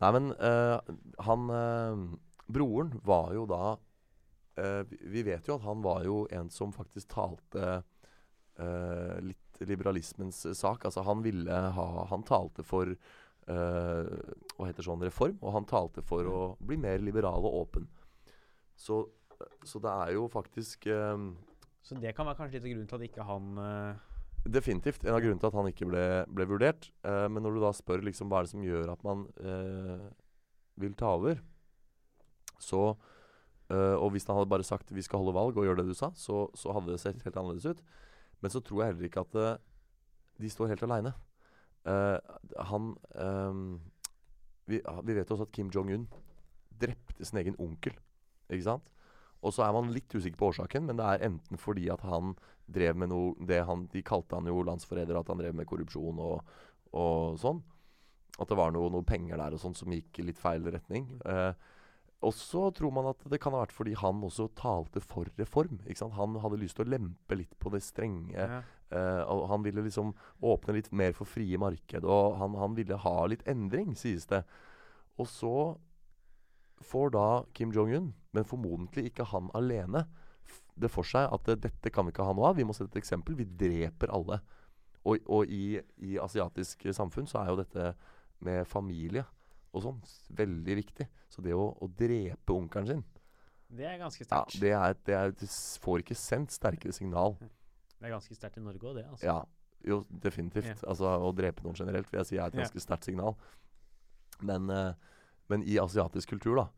Nei, men uh, han uh, Broren var jo da uh, vi- Vi vet jo at han var jo en som faktisk talte eh, litt liberalismens sak. Altså han ville ha Han talte for uh, Hva heter sånn reform, og han talte for å bli mer liberal og åpen. Så, så det er jo faktisk eh, Så det kan være kanskje litt av grunnen til at ikke han uh Definitivt en av grunnene til at han ikke ble, ble vurdert. Men når du da spør liksom hva er det som gjør at man vil ta over, så Uh, Og hvis han hadde bare sagt 'vi skal holde valg' og gjøre det du sa, så, så hadde det sett helt annerledes ut. Men så tror jeg heller ikke at uh, de står helt aleine. han eh, vi, vi vet også at Kim Jong-un drepte sin egen onkel. Ikke sant? Og så er man litt usikker på årsaken, men det er enten fordi at han drev med noe det han, De kalte han jo landsforræder, at han drev med korrupsjon og, og sånn. At det var noe, noe penger der og sånn som gikk i litt feil retning. Eh, og så tror man at det kan ha vært fordi han også talte for reform. Han hadde lyst til å lempe litt på det strenge. ja. Uh, og han ville liksom åpne litt mer for frie marked, og han, han ville ha litt endring, sies det. Og så får da Kim Jong-un, men formodentlig ikke han alene, det for seg at eh, dette kan vi ikke ha noe av. Vi må sette et eksempel. Vi dreper alle. Og, og i, i asiatisk samfunn så er jo dette med familie og sånn veldig viktig. Så det å, å drepe onkelen sin, Det er ganske ja, sterkt. det, er, det, er, får ikke sendt sterkere signal. det er ganske sterkt i Norge òg, det. altså. Ja, jo, definitivt. Ja. Altså, Å drepe noen generelt vil jeg si er et Ja. ganske sterkt signal. Men, eh, men i asiatisk kultur, da,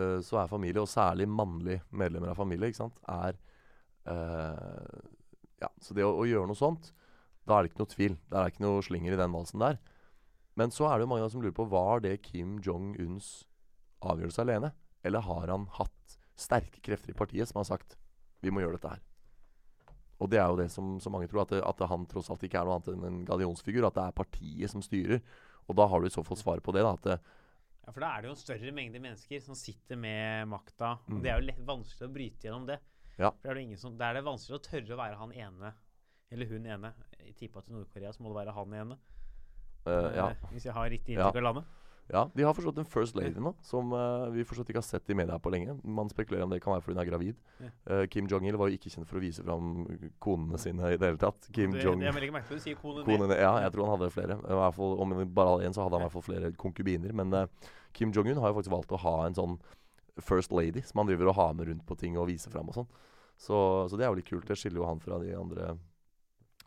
eh, så er familie, og særlig mannlige medlemmer av familie, ikke sant, er uh, Ja, så det å, å gjøre noe sånt, da er det ikke noe tvil. Det er ikke noe slinger i den valsen der. Men så er det jo mange som lurer på var det Kim Jong-uns avgjørelse alene? Eller har han hatt sterke krefter i partiet som har sagt vi må gjøre dette her? Og det er jo det som, som mange tror, at, det, at han tross alt ikke er noe annet enn en gallionsfigur. At det er partiet som styrer. Og da har du i så fall svaret på det. da, at det, Ja, For da er det jo en større mengde mennesker som sitter med makta. Og Mm. det er jo lett vanskelig å bryte gjennom det. Ja. For er det som, Da er det vanskelig å tørre å være han ene, eller hun ene. I tippa i Nord-Korea så må det være han ene. Eh, ja. eh, Hvis jeg har riktig inntrykk av landet. Ja, De har forstått en First Lady nå, som uh, vi forstått ikke har sett i media på lenge. Man spekulerer om det kan være fordi hun er gravid. Ja. Uh, Kim Jong-il var jo ikke kjent for å vise fram konene sine i det hele tatt. Kim det, Jong... jeg legger merke til at du sier kone. Konene, ja, jeg tror han hadde flere. I hvert fall, om bare hadde en, så hadde han i hvert fall flere konkubiner. Men uh, Kim Jong-un har jo faktisk valgt å ha en sånn First Lady som han driver og har med rundt på ting og viser fram og sånn. Så, så det er jo litt kult. Det skiller jo han fra de andre.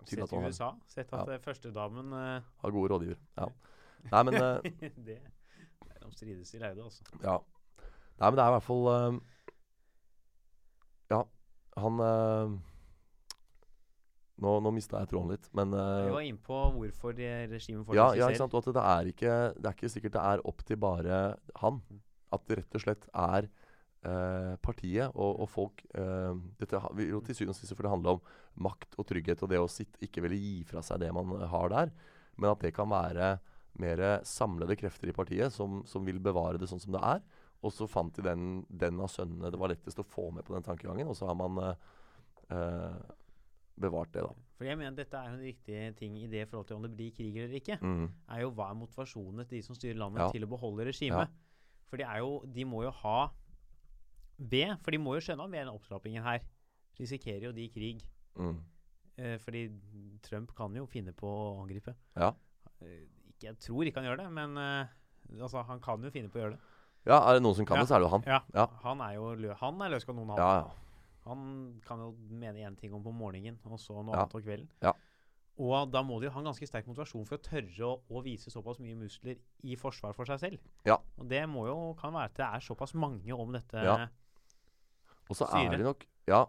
Sett i USA. Sett at Ja. eh, førstedamen uh, Har gode rådgiver. Ja. Nei, men uh, *laughs* det, De strides i leide, altså. Ja. Nei, men det er i hvert fall uh, Ja, han Nå, nå mista jeg tråden litt, men Vi var inne på hvorfor det regimet ja, fortsatt ja, ikke sant? Og at det er ikke Det er ikke sikkert det er opp til bare han. Mm. At det rett og slett er partiet og, og folk Dette vil jo til syvende og sist det handler om makt og trygghet og det å sitte, ikke ville gi fra seg det man har der. Men at det kan være mer samlede krefter i partiet som, som vil bevare det sånn som det er. Og så fant de den, den av sønnene det var lettest å få med på den tankegangen, og så har man eh, eh, bevart det, da. For jeg mener Dette er jo en riktig ting i det forhold til om det blir krig eller ikke. Mm. er jo Hva er motivasjonen til de som styrer landet Ja. til å beholde regimet? For de, er jo, de må jo ha B, for de må jo skjønne at med den opptrappingen her risikerer jo de krig. Mm. Eh, fordi Trump kan jo finne på å angripe. Ja. Eh, ikke, jeg tror ikke han gjør det, men eh, altså, han kan jo finne på å gjøre det. ja, er det noen som kan Ja. det, så er det jo han. Ja, Ja. Han er jo lø han er løs kanon, han. Ja, ja. Han kan jo mene én ting om på morgenen, og så noe annet om kvelden. Ja. Og da må de jo ha en ganske sterk motivasjon for å tørre å, å vise såpass mye muskler i forsvar for seg selv. Ja. Og det må jo, kan være at det er såpass mange om dette. Ja. Og så er det nok Ja,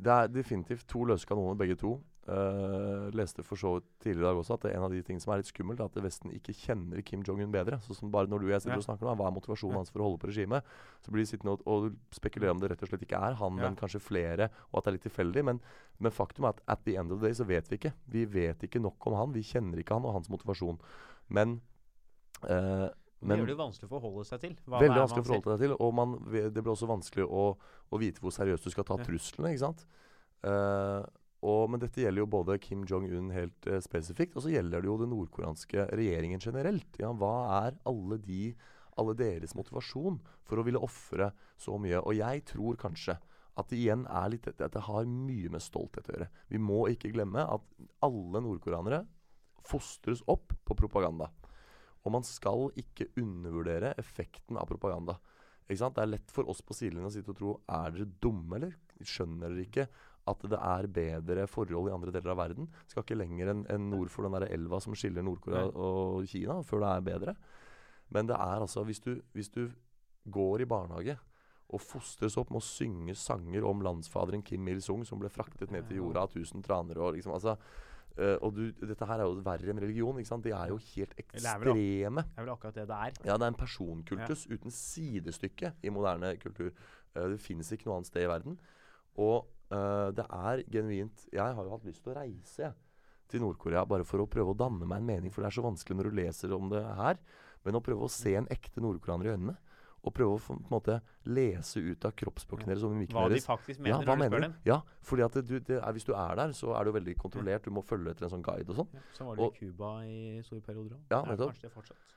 det er definitivt to løse kanoner, begge to. Uh, leste for så vidt tidligere i dag også at det en av de tingene som er litt skummelt, er at Vesten ikke kjenner Kim Jong-un bedre. Så som bare når du og jeg sitter Ja. og snakker nå, hva er motivasjonen Ja. hans for å holde på regimet? Så blir de sittende og, og spekulere om det rett og slett ikke er han, Ja. men kanskje flere, og at det er litt tilfeldig. Men, men faktum er at at the end of the day så vet vi ikke. Vi vet ikke nok om han. Vi kjenner ikke han og hans motivasjon. Men eh, det gjør det jo vanskelig å forholde seg til. Hva Veldig vanskelig å forholde seg til. Og man, det blir også vanskelig å, å vite hvor seriøst du skal ta truslene. ikke sant? Uh, og, men dette gjelder jo både Kim Jong-un helt uh, spesifikt, og så gjelder det jo den nordkoreanske regjeringen generelt. Ja, hva er alle, de, alle deres motivasjon for å ville ofre så mye? Og jeg tror kanskje at det igjen er litt at det har mye med stolthet å gjøre. Vi må ikke glemme at alle nordkoreanere fostres opp på propaganda. Og man skal ikke undervurdere effekten av propaganda. Ikke sant? Det er lett for oss på sidelinjen å sitte og tro Er dere dumme, eller? Skjønner dere ikke at det er bedre forhold i andre deler av verden? Skal ikke lenger enn en nord for den der elva som skiller Nord-Korea og Kina, før det er bedre. Men det er altså Hvis du, hvis du går i barnehage og fostres opp med å synge sanger om landsfaderen Kim Il-sung, som ble fraktet ned til jorda av tusen traner og liksom altså eh, og du, Dette her er jo verre enn religion. ikke sant? De er jo helt ekstreme. Det er vel akkurat det det er. Ja, det er en personkultus uten sidestykke i moderne kultur. Uh, det finnes ikke noe annet sted i verden. Og uh, det er genuint Jeg har jo hatt lyst til å reise jeg, til Nord-Korea bare for å prøve å danne meg en mening, for det er så vanskelig når du leser om det her. Men å prøve å se en ekte nordkoreaner i øynene, og prøve å på en måte lese ut av kroppsspråket deres og mimikken Hva de faktisk mener ja, når du mener spør dem. Ja, fordi at du, det er, hvis du er der, så er du veldig kontrollert. Du må følge etter en sånn guide og sånn. Ja, så var det Og- i Cuba i store perioder òg. Ja, nettopp. Kanskje det fortsatt.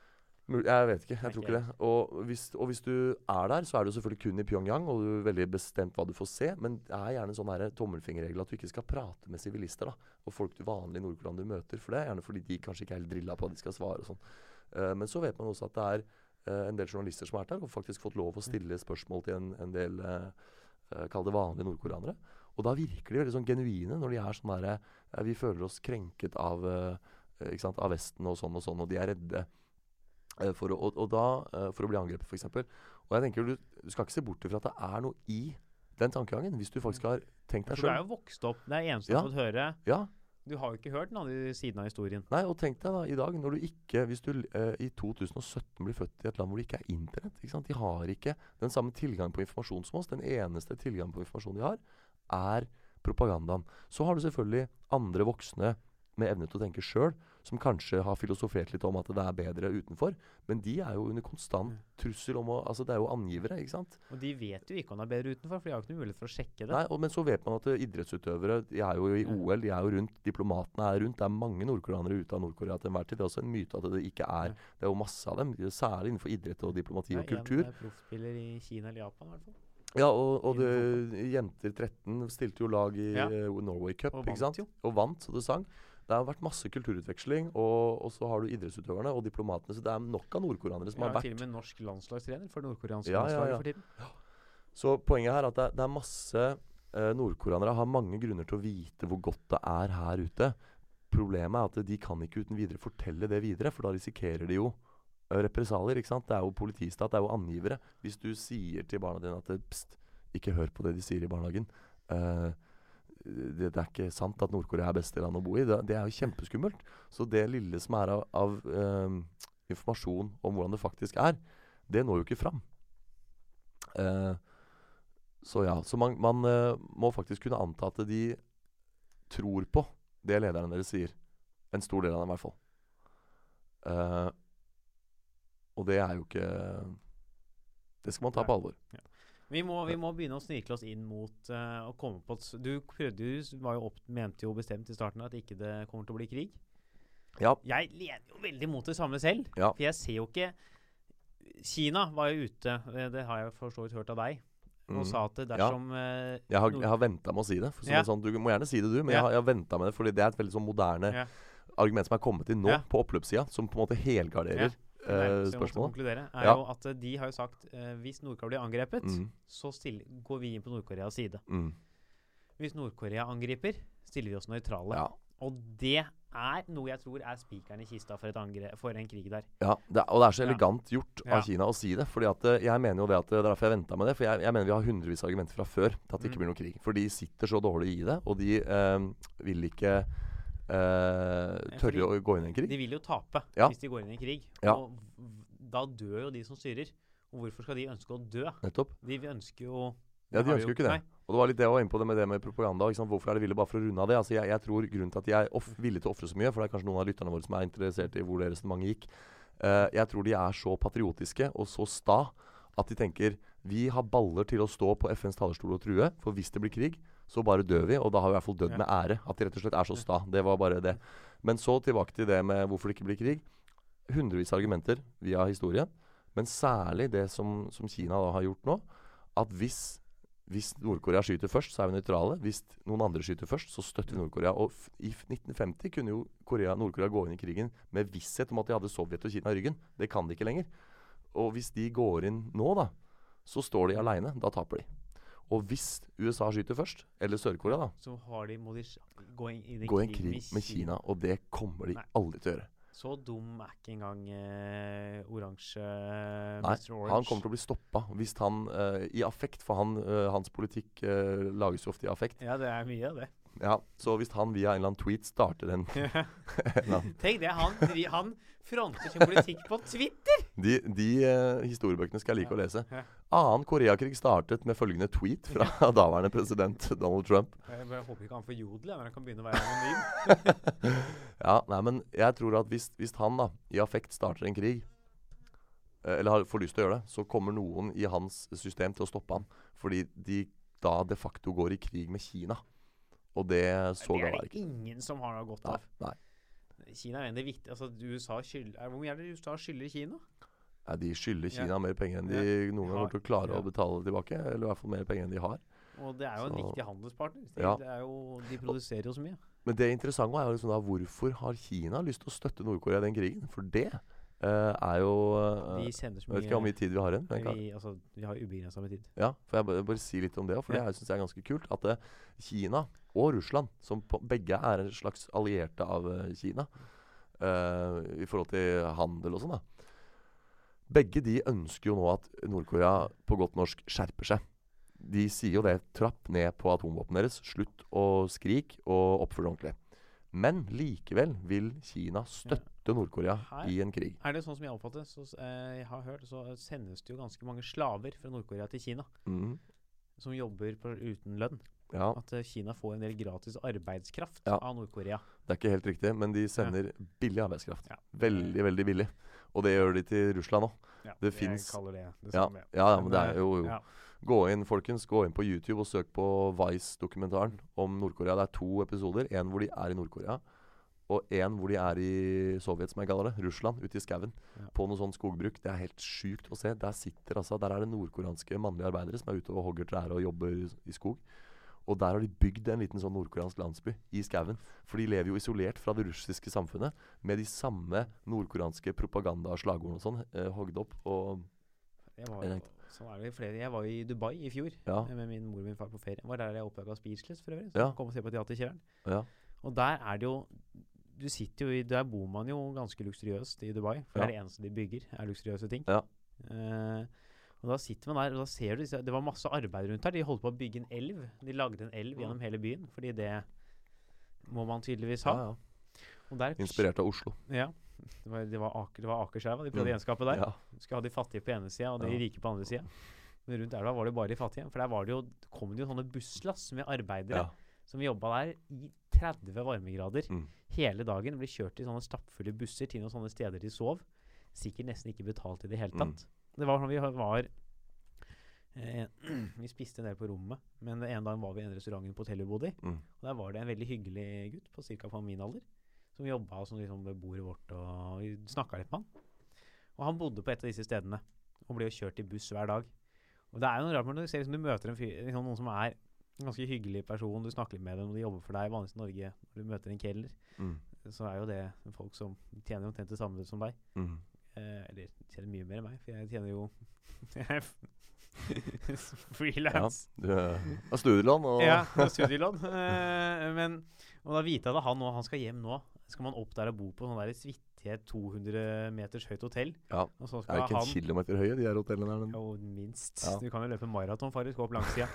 Jeg vet ikke. Jeg tror ikke det. Og hvis, og hvis du er der, så er du selvfølgelig kun i Pyongyang, og du er veldig bestemt hva du får se. Men det er gjerne en sånn tommelfingerregel at du ikke skal prate med sivilister og folk du vanlig i Nordkoland du møter. For det er gjerne fordi de kanskje ikke er helt drilla på at de skal svare og sånn. Uh, men så vet man også at det er en del journalister som har vært der, og faktisk fått lov å stille spørsmål til en, en del uh, Kall det vanlige nordkoreanere. Og da virker de veldig sånn genuine når de er sånn derre Vi føler oss krenket av, eh, sant, av Vesten og sånn og sånn, og de er redde. Eh, for å, og, og da, eh, for å bli angrepet, f.eks. Og jeg tenker du, du skal ikke se bort fra at det er noe i den tankegangen, hvis du faktisk har tenkt deg sjøl. du er jo vokst opp Det er eneste du har fått høre. Ja, Du har jo ikke hørt den andre siden av historien. nei, og tenk deg da i dag, når du ikke Hvis du eh, i 2017 blir født i et land hvor det ikke er internett ikke sant? De har ikke den samme tilgang på informasjon som oss. Den eneste tilgang på informasjon de har, er propagandaen. Så har du selvfølgelig andre voksne med evne til å tenke sjøl, som kanskje har filosofert litt om at det er bedre utenfor. Men de er jo under konstant Mm. trussel om å Altså, det er jo angivere, ikke sant? Og de vet jo ikke om det er bedre utenfor, for de har jo ikke noe mulighet for å sjekke det. Nei, og, Men så vet man at eh, idrettsutøvere de er jo i OL, de er jo rundt, diplomatene er rundt. Det er mange nordkoreanere ute av Nord-Korea til enhver tid. Det er også en myte at det ikke er Det er jo masse av dem, særlig innenfor idrett og diplomati og kultur. Det er eh, proffspiller i Kina eller Japan, i hvert fall. Ja, og, og det, jenter 13 stilte jo lag i Ja. eh, Norway Cup, Og ikke sant? jo. Og vant, så det sang. Det har vært masse kulturutveksling, og, og så har du idrettsutøverne og diplomatene. Så det er nok av nordkoreanere som har har vært til og med norsk landslagstrener for nordkoreanske Ja, ja, landslaget ja. for tiden. Så poenget her er at det det er masse eh, Nordkoreanere har mange grunner til å vite hvor godt det er her ute. Problemet er at de kan ikke uten videre fortelle det videre, for da risikerer de jo eh, represalier. ikke sant? Det er jo politistat, det er jo angivere. Hvis du sier til barna dine at pst, ikke hør på det de sier i barnehagen. eh, det, det er ikke sant at Nord-Korea er beste land å bo i. Det, det er jo kjempeskummelt. Så det lille som er av, av eh, informasjon om hvordan det faktisk er, det når jo ikke fram. Eh, så ja, så man, man eh, må faktisk kunne anta at de tror på det lederne deres sier. En stor del av dem, i hvert fall. Eh, og det er jo ikke Det skal man ta på alvor. Vi må, vi må begynne å snirkle oss inn mot uh, å komme på Du prøvde var jo opp, mente jo bestemt i starten at ikke det kommer til å bli krig. Ja. Jeg lener jo veldig mot det samme selv. Ja. For jeg ser jo ikke Kina var jo ute, eh, det har jeg for så vidt hørt av deg, og Mhm. sa at dersom ja. Jeg har, jeg har venta med å si det. Ja. sånn, du må gjerne si det, du, men Ja. jeg har, jeg har venta med det fordi det er et veldig sånn moderne argument som er kommet inn nå, på oppløpssida, som på en måte helgarderer spørsmålet. konkludere, er Ja. jo at eh, de har jo sagt uh, hvis Nord-Korea blir angrepet, Mm, så stiller, går vi inn på Nord-Koreas side. mm, Hvis Nord-Korea angriper, stiller vi oss nøytrale. ja. Og det er noe jeg tror er spikeren i kista for, for en krig der. Ja, det, er- og det er så elegant gjort Ja. av Kina å si det. Fordi at jeg mener jo det at det er derfor jeg venta med det. For jeg, jeg mener vi har hundrevis av argumenter fra før til at det ikke Mm. blir noe krig. For de sitter så dårlig i det, og de eh, vil ikke eh, tørre å gå inn i en krig. De vil jo tape Ja. hvis de går inn i en krig. Ja. Og da dør jo de som styrer. Og hvorfor skal de ønske å dø? Nettopp. De ønsker jo Ja, de ønsker jo ikke det. Nei. Og det var litt det jeg var inne på det med det med propaganda. Hvorfor er det ville bare for å runde av det? Altså, jeg, jeg tror grunnen til at de er off villige til å ofre så mye, for det er kanskje noen av lytterne våre som er interessert i hvor det resonnementet gikk. Eh, jeg tror de er så patriotiske og så sta at de tenker vi har baller til å stå på FNs talerstol og true, for hvis det blir krig, så bare dør vi, og da har vi i hvert fall dødd Ja. med ære. At de rett og slett er så sta. Det var bare det. Men så tilbake til det med hvorfor det ikke blir krig. Hundrevis av argumenter via historien, men særlig det som, som Kina da har gjort nå, at hvis hvis Nord-Korea skyter først, så er vi nøytrale. Hvis noen andre skyter først, så støtter vi Nord-Korea. Og i 1950 kunne jo Korea- Nord-Korea gå inn i krigen med visshet om at de hadde Sovjet og Kina i ryggen. Det kan de ikke lenger. Og hvis de går inn nå, da, så står de aleine. Da taper de. Og hvis USA skyter først, eller Sør-Korea, da, Så har de, må de gå i en gå i en krig med Kina. Og det kommer de Nei. aldri til å gjøre. Så dum er ikke engang eh, oransje Nei, Mr. Orange. Han kommer til å bli stoppa hvis han eh, I affekt, for han, eh, hans politikk eh, lages jo ofte i affekt. Ja, det er mye av det. Ja, Så hvis han via en eller annen tweet starter en, *laughs* *laughs* en Tenk det, han, han fronter sin politikk på Twitter! De, de uh, historiebøkene skal jeg like å lese. Annen Koreakrig startet med følgende tweet fra *laughs* daværende president Donald Trump. Jeg jeg håper ikke han får jodel, når han kan begynne å være anonym. *laughs* Ja, nei, men jeg tror at hvis, hvis han da i affekt starter en krig, eh, eller har, får lyst til å gjøre det, så kommer noen i hans system til å stoppe han. Fordi de da de facto går i krig med Kina. Og det så det er det ikke. ingen som har noe godt Nei, nei. Kina er en av de viktige altså, USA skyld, er, Hvor mye er det USA skylder Kina? nei, de skylder Ja. Kina mer penger enn de Ja. noen gang kommer til å klare ja. å betale tilbake. Eller i hvert fall mer penger enn de har. Og det er jo en viktig handelspartner. Ja. er jo, de produserer jo så mye. Men det interessante er jo liksom da hvorfor har Kina lyst til å støtte Nord-Korea i den krigen? For det Uh, er jo uh, De sender så Jeg vet ikke hvor mye tid vi har igjen. Vi, altså, vi har ubegrensa med tid. ja, for jeg bare, bare si litt om det òg, for Ja. det syns jeg er ganske kult. At uh, Kina og Russland, som begge er en slags allierte av eh, Kina eh, i forhold til handel og sånn, da. Begge de ønsker jo nå at Nord-Korea på godt norsk skjerper seg. De sier jo det. Trapp ned på atomvåpnene deres. Slutt å skrike og oppfør deg ordentlig. Men likevel vil Kina støtte Nord-Korea i en krig. Er det sånn som jeg oppfatter så, eh, jeg har hørt, så sendes det jo ganske mange slaver fra Nord-Korea til Kina. Mm. Som jobber på, uten lønn. Ja, At eh, Kina får en del gratis arbeidskraft Ja. av Nord-Korea. det er ikke helt riktig, men de sender billig arbeidskraft. Ja. Veldig, veldig billig. Og det gjør de til Russland òg. Ja, Det det Ja, ja, ja, men det eh, er jo, jo. ja. Gå inn, folkens. Gå inn på YouTube og søk på Vice-dokumentaren om Nord-Korea. Det er to episoder. En hvor de er i Nord-Korea, og en hvor de er i Sovjet, som jeg kaller det. Russland, ute i skauen. Ja. På noe sånn skogbruk. Det er helt sjukt å se. Der sitter altså Der er det nordkoreanske mannlige arbeidere som er ute og hogger trær og jobber i skog. Og der har de bygd en liten sånn nordkoreansk landsby i skauen. For de lever jo isolert fra det russiske samfunnet med de samme nordkoreanske propaganda- og slagordene og sånn eh, hogd opp. Og Jeg var, jo- sånn er flere. Jeg var i Dubai i fjor ja, eh, med min mor og min far på ferie. Det var der jeg oppdaga Speechless, for øvrig. Så Ja. kom og se på teater ja. Og der er det jo Du sitter jo i Der bor man jo ganske luksuriøst i Dubai. For Ja. det er det eneste de bygger, er luksuriøse ting. Ja. Eh, og da sitter man der, og da ser du Det var masse arbeid rundt her. De holdt på å bygge en elv. De lagde en elv Ja. gjennom hele byen, fordi det må man tydeligvis ha. ja, ja. Og der Inspirert av Oslo. Ja. Det var, det var, Aker, det var Akerselva de prøvde Mm. å gjenskape der. Ja. Skal ha de fattige på ene sida og de Ja. rike på andre sida. Men rundt elva var det bare de fattige. For der var det jo, kom det jo sånne busslass med arbeidere ja. som jobba der i 30 varmegrader Mm. hele dagen. Ble kjørt i sånne stappfulle busser til noen sånne steder de sov. Sikkert nesten ikke betalt i det hele Mm. Det var sånn vi var eh, *clears throat* Vi spiste en del på rommet, men den ene dagen var vi i en restaurant på hotellet vi bodde i. Mm. Og der var det en veldig hyggelig gutt på ca. min alder som jobba som liksom ved bordet vårt og vi snakka litt med han. Og han bodde på et av disse stedene og ble jo kjørt i buss hver dag. Og det er jo noe rart når du ser liksom, du møter en fyr, liksom, noen som er en ganske hyggelig person, du snakker litt med dem, og de jobber for deg vanligvis i Norge, når du møter en kelner, Mm. så er jo det folk som tjener omtrent det samme som deg. Mm. Eh, eller tjener mye mer enn meg, for jeg tjener jo *laughs* *laughs* Ja, du studielån og Ja, *laughs* studielån. Eh, men og da vite at han nå, han skal hjem nå. Skal man opp der og bo på sånn der svittige 200 meters høyt hotell. Ja, Og så er skal det ikke han en kilometer høye, de her hotellene her? Jo, minst. Ja. Du kan jo løpe maraton, faktisk. Opp langsida.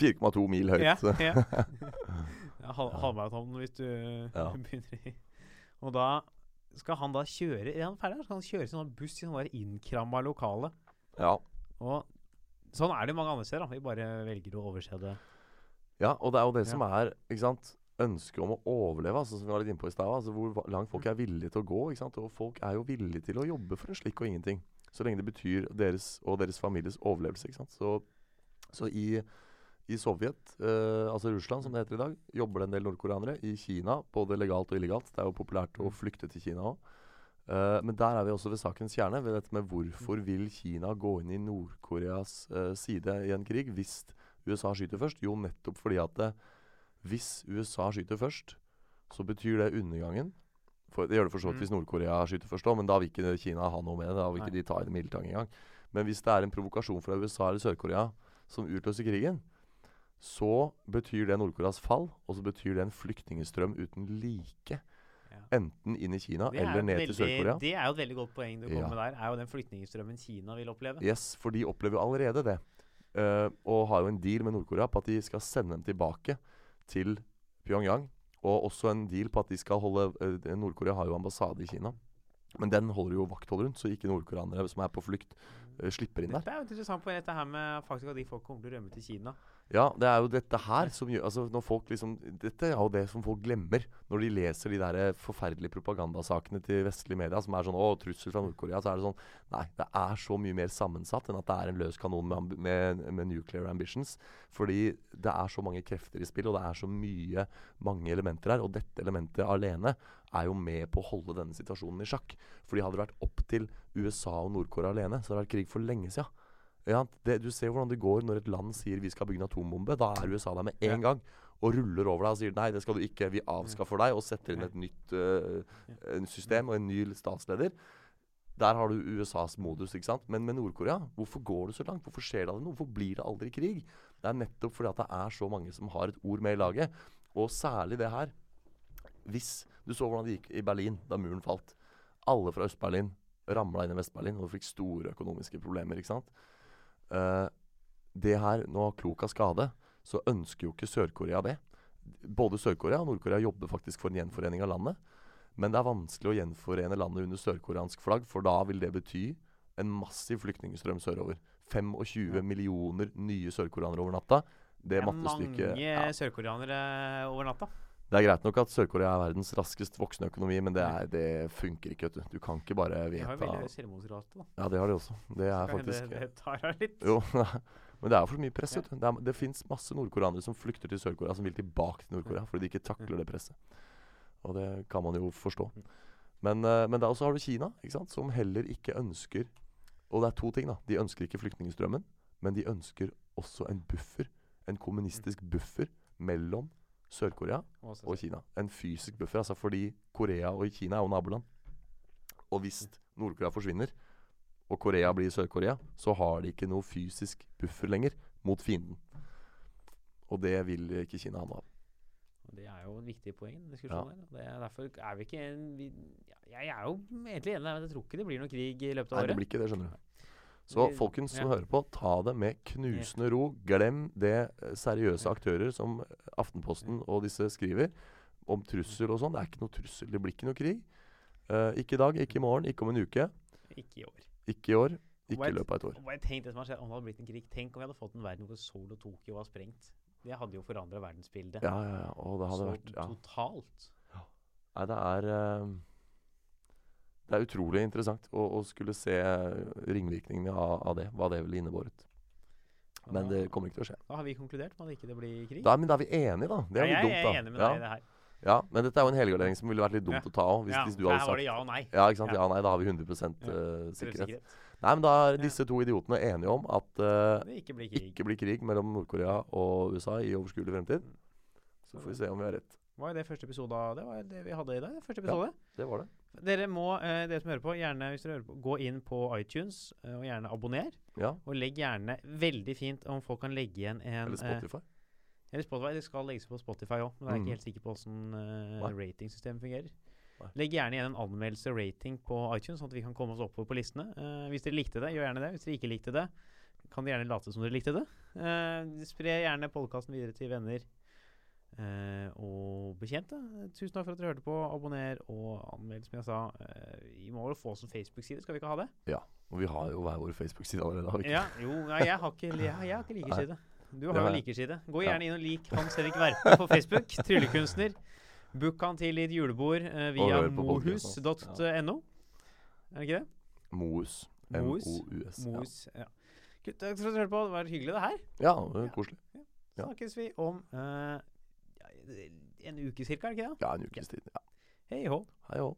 4,2 mil høyt. Ja, ja. halvmaraton hvis du Ja. begynner i Og da skal han da kjøre Er han ferdig? Skal han kjøre sånn buss i sånn innkramma lokale? Ja. Og sånn er det mange andre steder. da Vi bare velger å overse det. ja, og det er jo det Ja. som er ikke sant? ønsket om å overleve, altså, som vi var litt inne på i stad. Altså, hvor langt folk er villige til å gå. Ikke sant? Og folk er jo villige til å jobbe for en slikk og ingenting. Så lenge det betyr deres og deres families overlevelse. Ikke sant? Så, så i, i Sovjet, eh, altså Russland som det heter i dag, jobber det en del nordkoreanere. I Kina, både legalt og illegalt. Det er jo populært å flykte til Kina òg. men der er vi også ved sakens kjerne, ved dette med hvorfor vil Kina gå inn i Nord-Koreas eh, side i en krig hvis USA skyter først? Jo, nettopp fordi at det, hvis USA skyter først, så betyr det undergangen. For, det gjør det for så vidt Mm. hvis Nord-Korea skyter først òg, men da vil ikke Kina ha noe med det. Da vil ikke Nei. de ta i det engang. Men hvis det er en provokasjon fra USA eller Sør-Korea som utløser krigen, så betyr det Nord-Koreas fall, og så betyr det en flyktningstrøm uten like. Ja. Enten inn i Kina er, eller ned ned til Sør-Korea. det er jo et veldig godt poeng du kommer Ja. med der. Er jo den flyktningstrømmen Kina vil oppleve. Yes, for de opplever jo allerede det. Uh, og har jo en deal med Nord-Korea på at de skal sende dem tilbake til Pyongyang. Og også en deal på at de skal holde uh, Nord-Korea har jo ambassade i Kina. Men den holder jo vakthold rundt, så ikke nordkoreanere som er på flykt, uh, slipper inn der. Dette er jo interessant på dette her med faktisk at de folk kommer til å rømme til Kina. Ja, det er jo dette her som gjør altså når folk liksom, Dette er jo det som folk glemmer når de leser de der eh, forferdelige propagandasakene til vestlige media som er sånn Å, trussel fra Nord-Korea. Så er det sånn Nei, det er så mye mer sammensatt enn at det er en løs kanon med, med, med nuclear ambitions. Fordi det er så mange krefter i spill, og det er så mye mange elementer her. Og dette elementet alene er jo med på å holde denne situasjonen i sjakk. Fordi hadde det vært opp til USA og Nord-Korea alene, så hadde det vært krig for lenge siden. Ja, det, du ser hvordan det går når et land sier vi skal bygge en atombombe. Da er USA der med en gang og ruller over deg og sier nei, det skal du ikke. Vi avskaffer deg og setter inn et nytt uh, system og en ny statsleder. Der har du USAs modus. ikke sant? Men med Nord-Korea, hvorfor går det så langt? Hvorfor skjer det aldri noe? Hvorfor blir det aldri krig? Det er nettopp fordi at det er så mange som har et ord med i laget. Og særlig det her. Hvis Du så hvordan det gikk i Berlin da muren falt. Alle fra Øst-Berlin ramla inn i Vest-Berlin og fikk store økonomiske problemer. ikke sant? Eh, det her, nå klok av skade, så ønsker jo ikke Sør-Korea det. Både Sør-Korea og Nord-Korea jobber faktisk for en gjenforening av landet. Men det er vanskelig å gjenforene landet under sørkoreansk flagg, for da vil det bety en massiv flyktningstrøm sørover. 25 Ja. millioner nye sørkoreanere over natta. Det er mange ja. sørkoreanere over natta. Det er greit nok at Sør-Korea er verdens raskest voksende økonomi, men det, er, det funker ikke, vet du. Du kan ikke bare De har veldig selvmordsrate, da. Ja, det har de også. Det er faktisk det, det tar av litt. Jo, *laughs* men det er for mye press. Vet du. Det, er, det fins masse nordkoreanere som flykter til Sør-Korea, som vil tilbake til Nord-Korea fordi de ikke takler det presset. Og det kan man jo forstå. Mm. Men, eh, men da også har du Kina, ikke sant, som heller ikke ønsker Og det er to ting, da. De ønsker ikke flyktningstrømmen, men de ønsker også en buffer. En kommunistisk buffer mellom Sør-Korea Og Kina. En fysisk buffer, altså fordi Korea og Kina er jo naboland. Og hvis Nord-Korea forsvinner, og Korea blir Sør-Korea, så har de ikke noe fysisk buffer lenger mot fienden. Og det vil ikke Kina ha noe av. Det er jo en viktig poeng. i diskusjonen. Det er derfor er vi ikke en, vi, ja, Jeg er jo egentlig enig, men jeg tror ikke det blir noen krig i løpet av Nei, det blir ikke det, skjønner du. Så folkens som ja. hører på, ta det med knusende ro. Glem det seriøse aktører som Aftenposten og disse skriver om trussel og sånn. Det er ikke noe trussel. Det blir ikke noe krig. Uh, ikke i dag, ikke i morgen, ikke om en uke. Ikke i år. Ikke i år, ikke i løpet av et år. Hva jeg tenkte det som har skjedd, om det hadde blitt en krig. Tenk om vi hadde fått en verden hvor Seoul og Tokyo var sprengt. Det hadde jo forandra verdensbildet Ja, ja, ja. Og det hadde så vært ja. totalt. Nei, det er eh, Det er utrolig interessant å, å skulle se ringvirkningene av, av det. Hva det ville innebåret. Men det kommer ikke til å skje. da har vi konkludert med at ikke det blir krig. Da, men da er vi enige, da. Det er ja, litt jeg dumt, da. Jeg er enig med ja. deg i det her. ja, Men dette er jo en helgardering som ville vært litt dumt Ja. å ta òg. Hvis, ja, hvis du hadde her var sagt det ja og nei. Ja, ikke sant? Ja. Ja, nei, da har vi 100 Ja. eh, sikkerhet. Sikkerhet. Nei, men da er disse to idiotene enige om at uh, Det ikke blir krig. ikke blir krig mellom Nord-Korea og USA i overskuelig fremtid. Mm. Så får vi se om vi har rett. Var det første episode av Det var det vi hadde i dag. første episode. Det var det. Dere må, eh, dere som hører på, gjerne hvis dere hører på, gå inn på iTunes eh, og gjerne abonner. Ja. Og legg gjerne veldig fint om folk kan legge igjen en Eller eh, Spotify. Eller Spotify. Det skal legges på Spotify òg, men jeg er Mm. ikke helt sikker på åssen uh, Nei. ratingsystemet fungerer. Nei. Legg gjerne igjen en anmeldelse rating på iTunes, sånn at vi kan komme oss oppover på listene. Eh, hvis dere likte det, gjør gjerne det. Hvis dere ikke likte det, kan dere gjerne late som dere likte det. Eh, spre gjerne podkasten videre til venner eh, og bekjente. Tusen takk for at dere hørte på. Abonner og anmeld, som jeg sa. Eh, vi må vel få oss en Facebook-side, skal vi ikke ha det? Ja, Og vi har jo hver vår Facebook-side allerede. Ja, jo, ja, jeg har ikke, jeg, jeg har ikke likeside. Du har jo likerside. Gå gjerne inn og lik Hans Henrik Verpe på Facebook. *laughs* Tryllekunstner. Book han til ditt julebord eh, via mohus.no. Er det ikke det? Mous. Mous. Mohus. Ja. Takk for at du hørte på. Det var hyggelig, det her. Ja, det var koselig. Ja. Snakkes vi om eh, ja, en uke cirka, er det ikke det? Ja, en ukes tid. Ja. Hei hå. Hei òg.